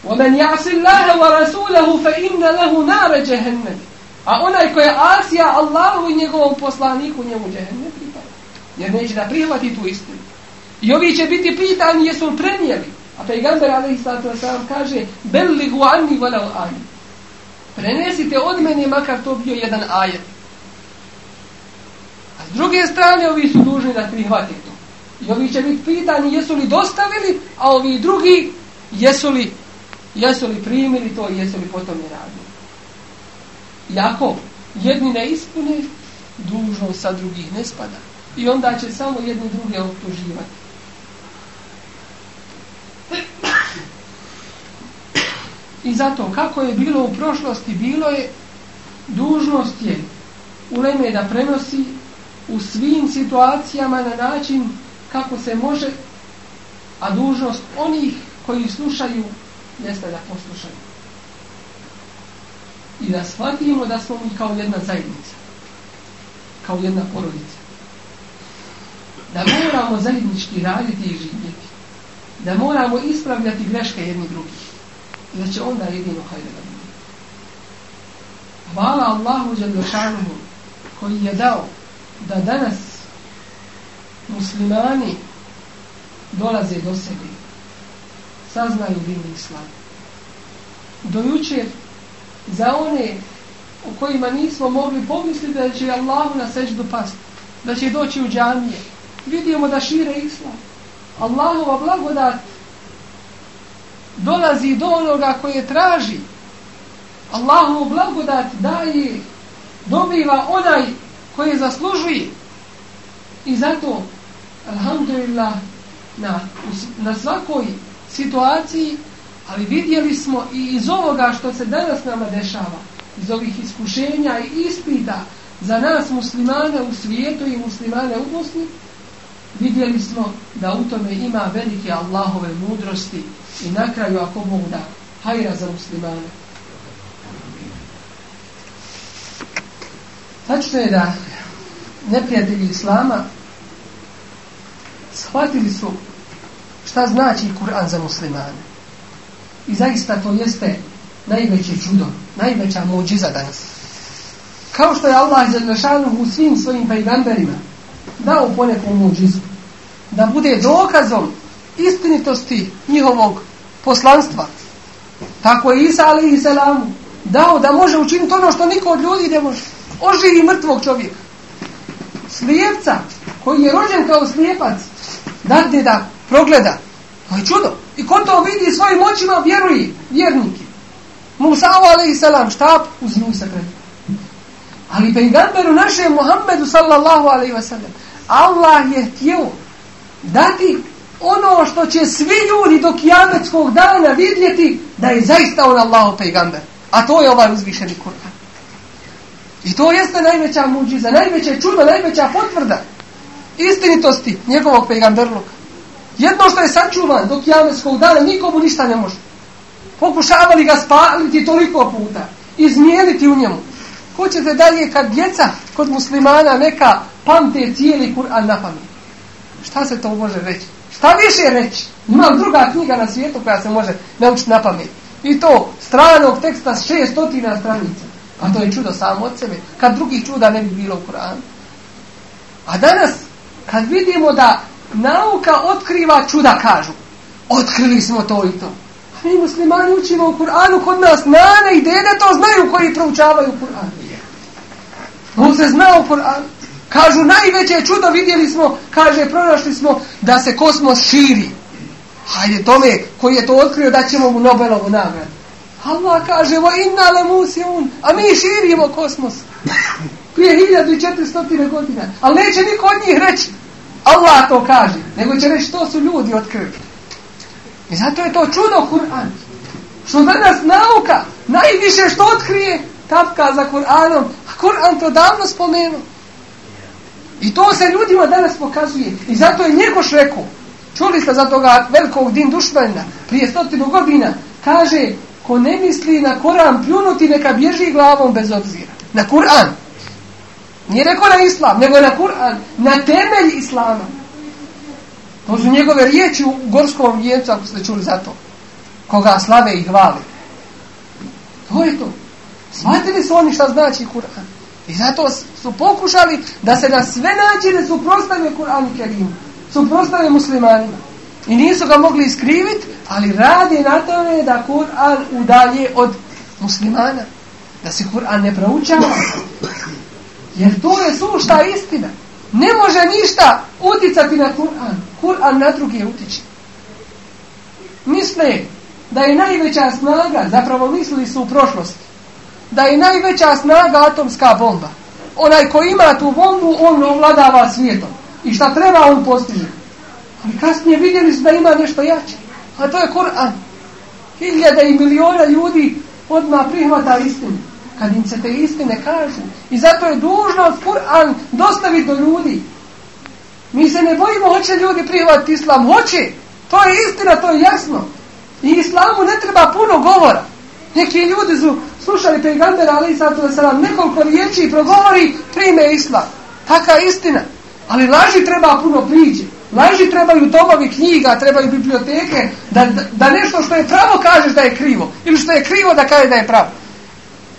[SPEAKER 1] ومن يعص الله ورسوله فإن له نار جهنم A onaj ko je asija Allahu i njegovom poslaniku, njemu džehen ne pripada. Jer neće da prihvati tu istinu. I ovi će biti pitani jesu li prenijeli. A pejgamber Ali Isatu Asalam kaže Belli guani valal ani. Prenesite od mene makar to bio jedan ajet. A s druge strane ovi su dužni da prihvati to. I ovi će biti pitani jesu li dostavili, a ovi drugi jesu li Jesu li primili to i jesu li potom je radili? Jako jedni ne ispune, dužno sa drugih ne spada. I onda će samo jedni druge optuživati. I zato, kako je bilo u prošlosti, bilo je dužnost je uleme da prenosi u svim situacijama na način kako se može, a dužnost onih koji slušaju jeste da poslušamo. I da shvatimo da smo mi kao jedna zajednica. Kao jedna porodica. Da moramo zajednički raditi i živjeti. Da moramo ispravljati greške jedni drugih. I da će onda jedino hajde da bude. Hvala Allahu Đalješanuhu koji je dao da danas muslimani dolaze do sebe saznaju din islam. Dojučer, za one u kojima nismo mogli pomisliti da će Allah na seždu pasti, da će doći u džamije, vidimo da šire islam. Allahova blagodat dolazi do onoga koje traži. Allahovu blagodat daje, dobiva onaj koje zaslužuje. I zato, alhamdulillah, na, na svakoj situaciji, ali vidjeli smo i iz ovoga što se danas nama dešava, iz ovih iskušenja i ispita za nas muslimane u svijetu i muslimane u Bosni, vidjeli smo da u tome ima velike Allahove mudrosti i na kraju ako Bog da hajra za muslimane. Tačno je da neprijatelji Islama shvatili su šta znači Kur'an za muslimane. I zaista to jeste najveće čudo, najveća mođiza danas. Kao što je Allah izrašanuh u svim svojim pejgamberima dao poneku mođizu da bude dokazom istinitosti njihovog poslanstva. Tako je Isa ali i Selamu dao da može učiniti ono što niko od ljudi ne može. Oživi mrtvog čovjeka. Slijepca koji je rođen kao slijepac dadne da progleda. To je čudo. I ko to vidi svojim očima, vjeruje, vjernike. Musa, alaih salam, štap, uzmi u sekretu. Ali pejgamberu naše Muhammedu, sallallahu alaihi wa sallam, Allah je htio dati ono što će svi ljudi do kijametskog dana vidjeti da je zaista on Allahu pejgamber. A to je ovaj uzvišeni Kur'an. I to jeste najveća muđiza, najveće čudo, najveća potvrda istinitosti njegovog pejgamberluka. Jedno što je sačuvan do kijameskog dana, nikomu ništa ne može. Pokušavali ga spaliti toliko puta. Izmijeniti u njemu. Ko ćete dalje kad djeca kod muslimana neka pamte cijeli Kur'an na pamet? Šta se to može reći? Šta više reći? Ima druga knjiga na svijetu koja se može naučiti na pamet. I to stranog teksta s šestotina stranica. A to je čudo samo od sebe. Kad drugih čuda ne bi bilo u Kur'anu. A danas, kad vidimo da nauka otkriva čuda, kažu. Otkrili smo to i to. Mi muslimani učimo u Kur'anu, kod nas nane i dede to znaju koji proučavaju Kur'an. Yeah. On se zna u Kur'anu. Kažu, najveće čudo vidjeli smo, kaže, pronašli smo da se kosmos širi. Hajde tome koji je to otkrio da ćemo mu Nobelovu nagradu. Allah kaže, o inna le un, a mi širimo kosmos. Prije 1400 godina. Ali neće niko od njih reći. Allah to kaže, nego će reći to su ljudi otkrili. I zato je to čudo Kur'an. Što danas nauka, najviše što otkrije, tapka za Kur'anom, a Kur'an to davno spomenu. I to se ljudima danas pokazuje. I zato je Njegoš rekao, čuli ste za toga velikog din dušmanina, prije stotinu godina, kaže, ko ne misli na Kur'an pljunuti, neka bježi glavom bez obzira. Na Kur'an. Nije rekao na islam, nego na Kur'an, na temelj islama. To su njegove riječi u gorskom vijencu, ako ste čuli za to. Koga slave i hvali. To je to. Shvatili su oni šta znači Kur'an. I zato su pokušali da se na sve načine suprostave Kur'an i Kerimu. Suprostave muslimanima. I nisu ga mogli iskriviti, ali radi na tome da Kur'an udalje od muslimana. Da se Kur'an ne proučava. Jer to je sušta istina. Ne može ništa uticati na Kur'an. Kur'an na druge utiče. Misle da je najveća snaga, zapravo mislili su u prošlosti, da je najveća snaga atomska bomba. Onaj ko ima tu bombu, on ovladava svijetom. I šta treba, on postiže. Ali kasnije vidjeli su da ima nešto jače. A to je Kur'an. Hiljada i miliona ljudi odmah prihvata istinu kad im se te istine kažu. I zato je dužnost Kur'an dostaviti do ljudi. Mi se ne bojimo, hoće ljudi prihvatiti islam, hoće. To je istina, to je jasno. I islamu ne treba puno govora. Neki ljudi su slušali pejgambera, ali i sato da se nam nekoliko riječi progovori, prime islam. Taka istina. Ali laži treba puno priđe. Laži trebaju domovi knjiga, trebaju biblioteke, da, da, da nešto što je pravo kažeš da je krivo. Ili što je krivo da kaže da je pravo.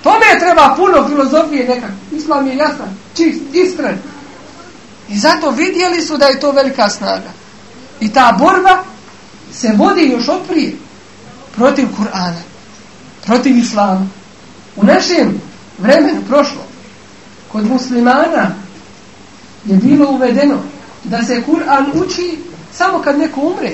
[SPEAKER 1] Tome treba puno filozofije nekak. Islam je jasan, čist, iskren. I zato vidjeli su da je to velika snaga. I ta borba se vodi još oprije protiv Kur'ana, protiv Islama. U našem vremenu prošlo, kod muslimana je bilo uvedeno da se Kur'an uči samo kad neko umre.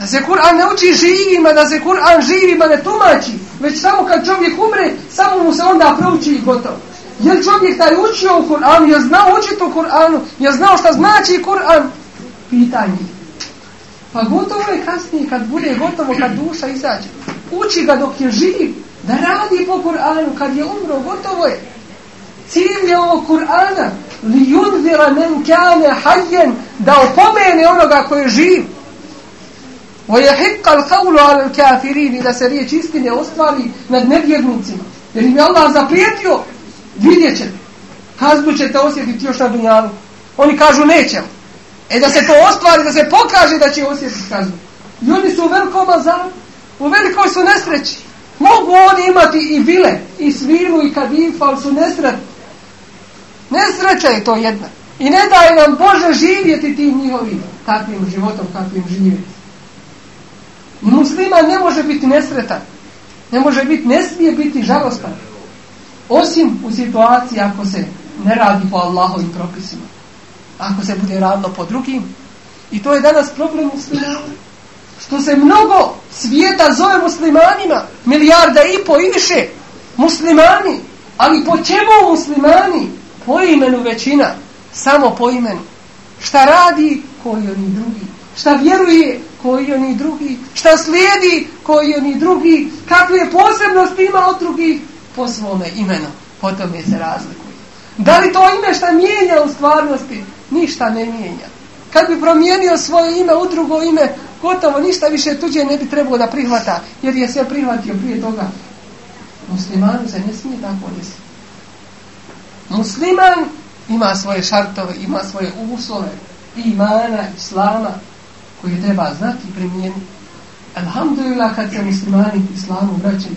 [SPEAKER 1] Da se Kur'an ne uči živima, da se Kur'an živima ne tumači, već samo kad čovjek umre, samo mu se onda prouči i gotovo. Jer čovjek taj učio u Kur'anu, je znao učiti u Kur'anu, je znao šta znači Kur'an? Pitanje. Pa gotovo je kasnije, kad bude gotovo, kad duša izađe. Uči ga dok je živ, da radi po Kur'anu, kad je umro, gotovo je. Cijel je ovo Kur'ana, li yudvira men kane hajjen, da opomene onoga koji je živ. وَيَحِقَّ الْخَوْلُ عَلَى الْكَافِرِينِ da se riječ istine ostvari nad nevjernicima. Jer im je Allah zaprijetio, vidjet ćete. Kaznu ćete osjetiti još na dunjalu. Oni kažu nećemo. E da se to ostvari, da se pokaže da će osjetiti kaznu. I oni su u velikom azaru, u velikoj su nesreći. Mogu oni imati i vile, i svinu, i kadifa, ali su nesretni. Nesreća je to jedna. I ne daje nam Bože živjeti tim njihovim, takvim životom, takvim živjeti. Muslima ne može biti nesretan. Ne može biti, ne smije biti žalostan. Osim u situaciji ako se ne radi po Allahovim propisima. Ako se bude radno po drugim. I to je danas problem muslima. Što se mnogo svijeta zove muslimanima, milijarda i po i više, muslimani. Ali po čemu muslimani? Po imenu većina, samo po imenu. Šta radi koji oni drugi? šta vjeruje koji oni drugi, šta slijedi koji oni drugi, kakve posebnosti ima od drugih po svome imenu, po tome se razlikuje. Da li to ime šta mijenja u stvarnosti? Ništa ne mijenja. Kad bi promijenio svoje ime u drugo ime, gotovo ništa više tuđe ne bi trebalo da prihvata, jer je sve prihvatio prije toga. Muslimanu se ne smije tako desiti. Musliman ima svoje šartove, ima svoje uslove, imana, islama, koji treba znati i primijeniti. Alhamdulillah kad se muslimani islamu vraćaju,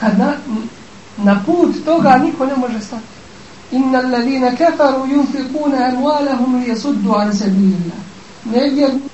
[SPEAKER 1] kad na, na put toga niko ne može stati. Inna allalina kafaru yunfikuna amwalahum liyasuddu an sabilillah. Nevjerni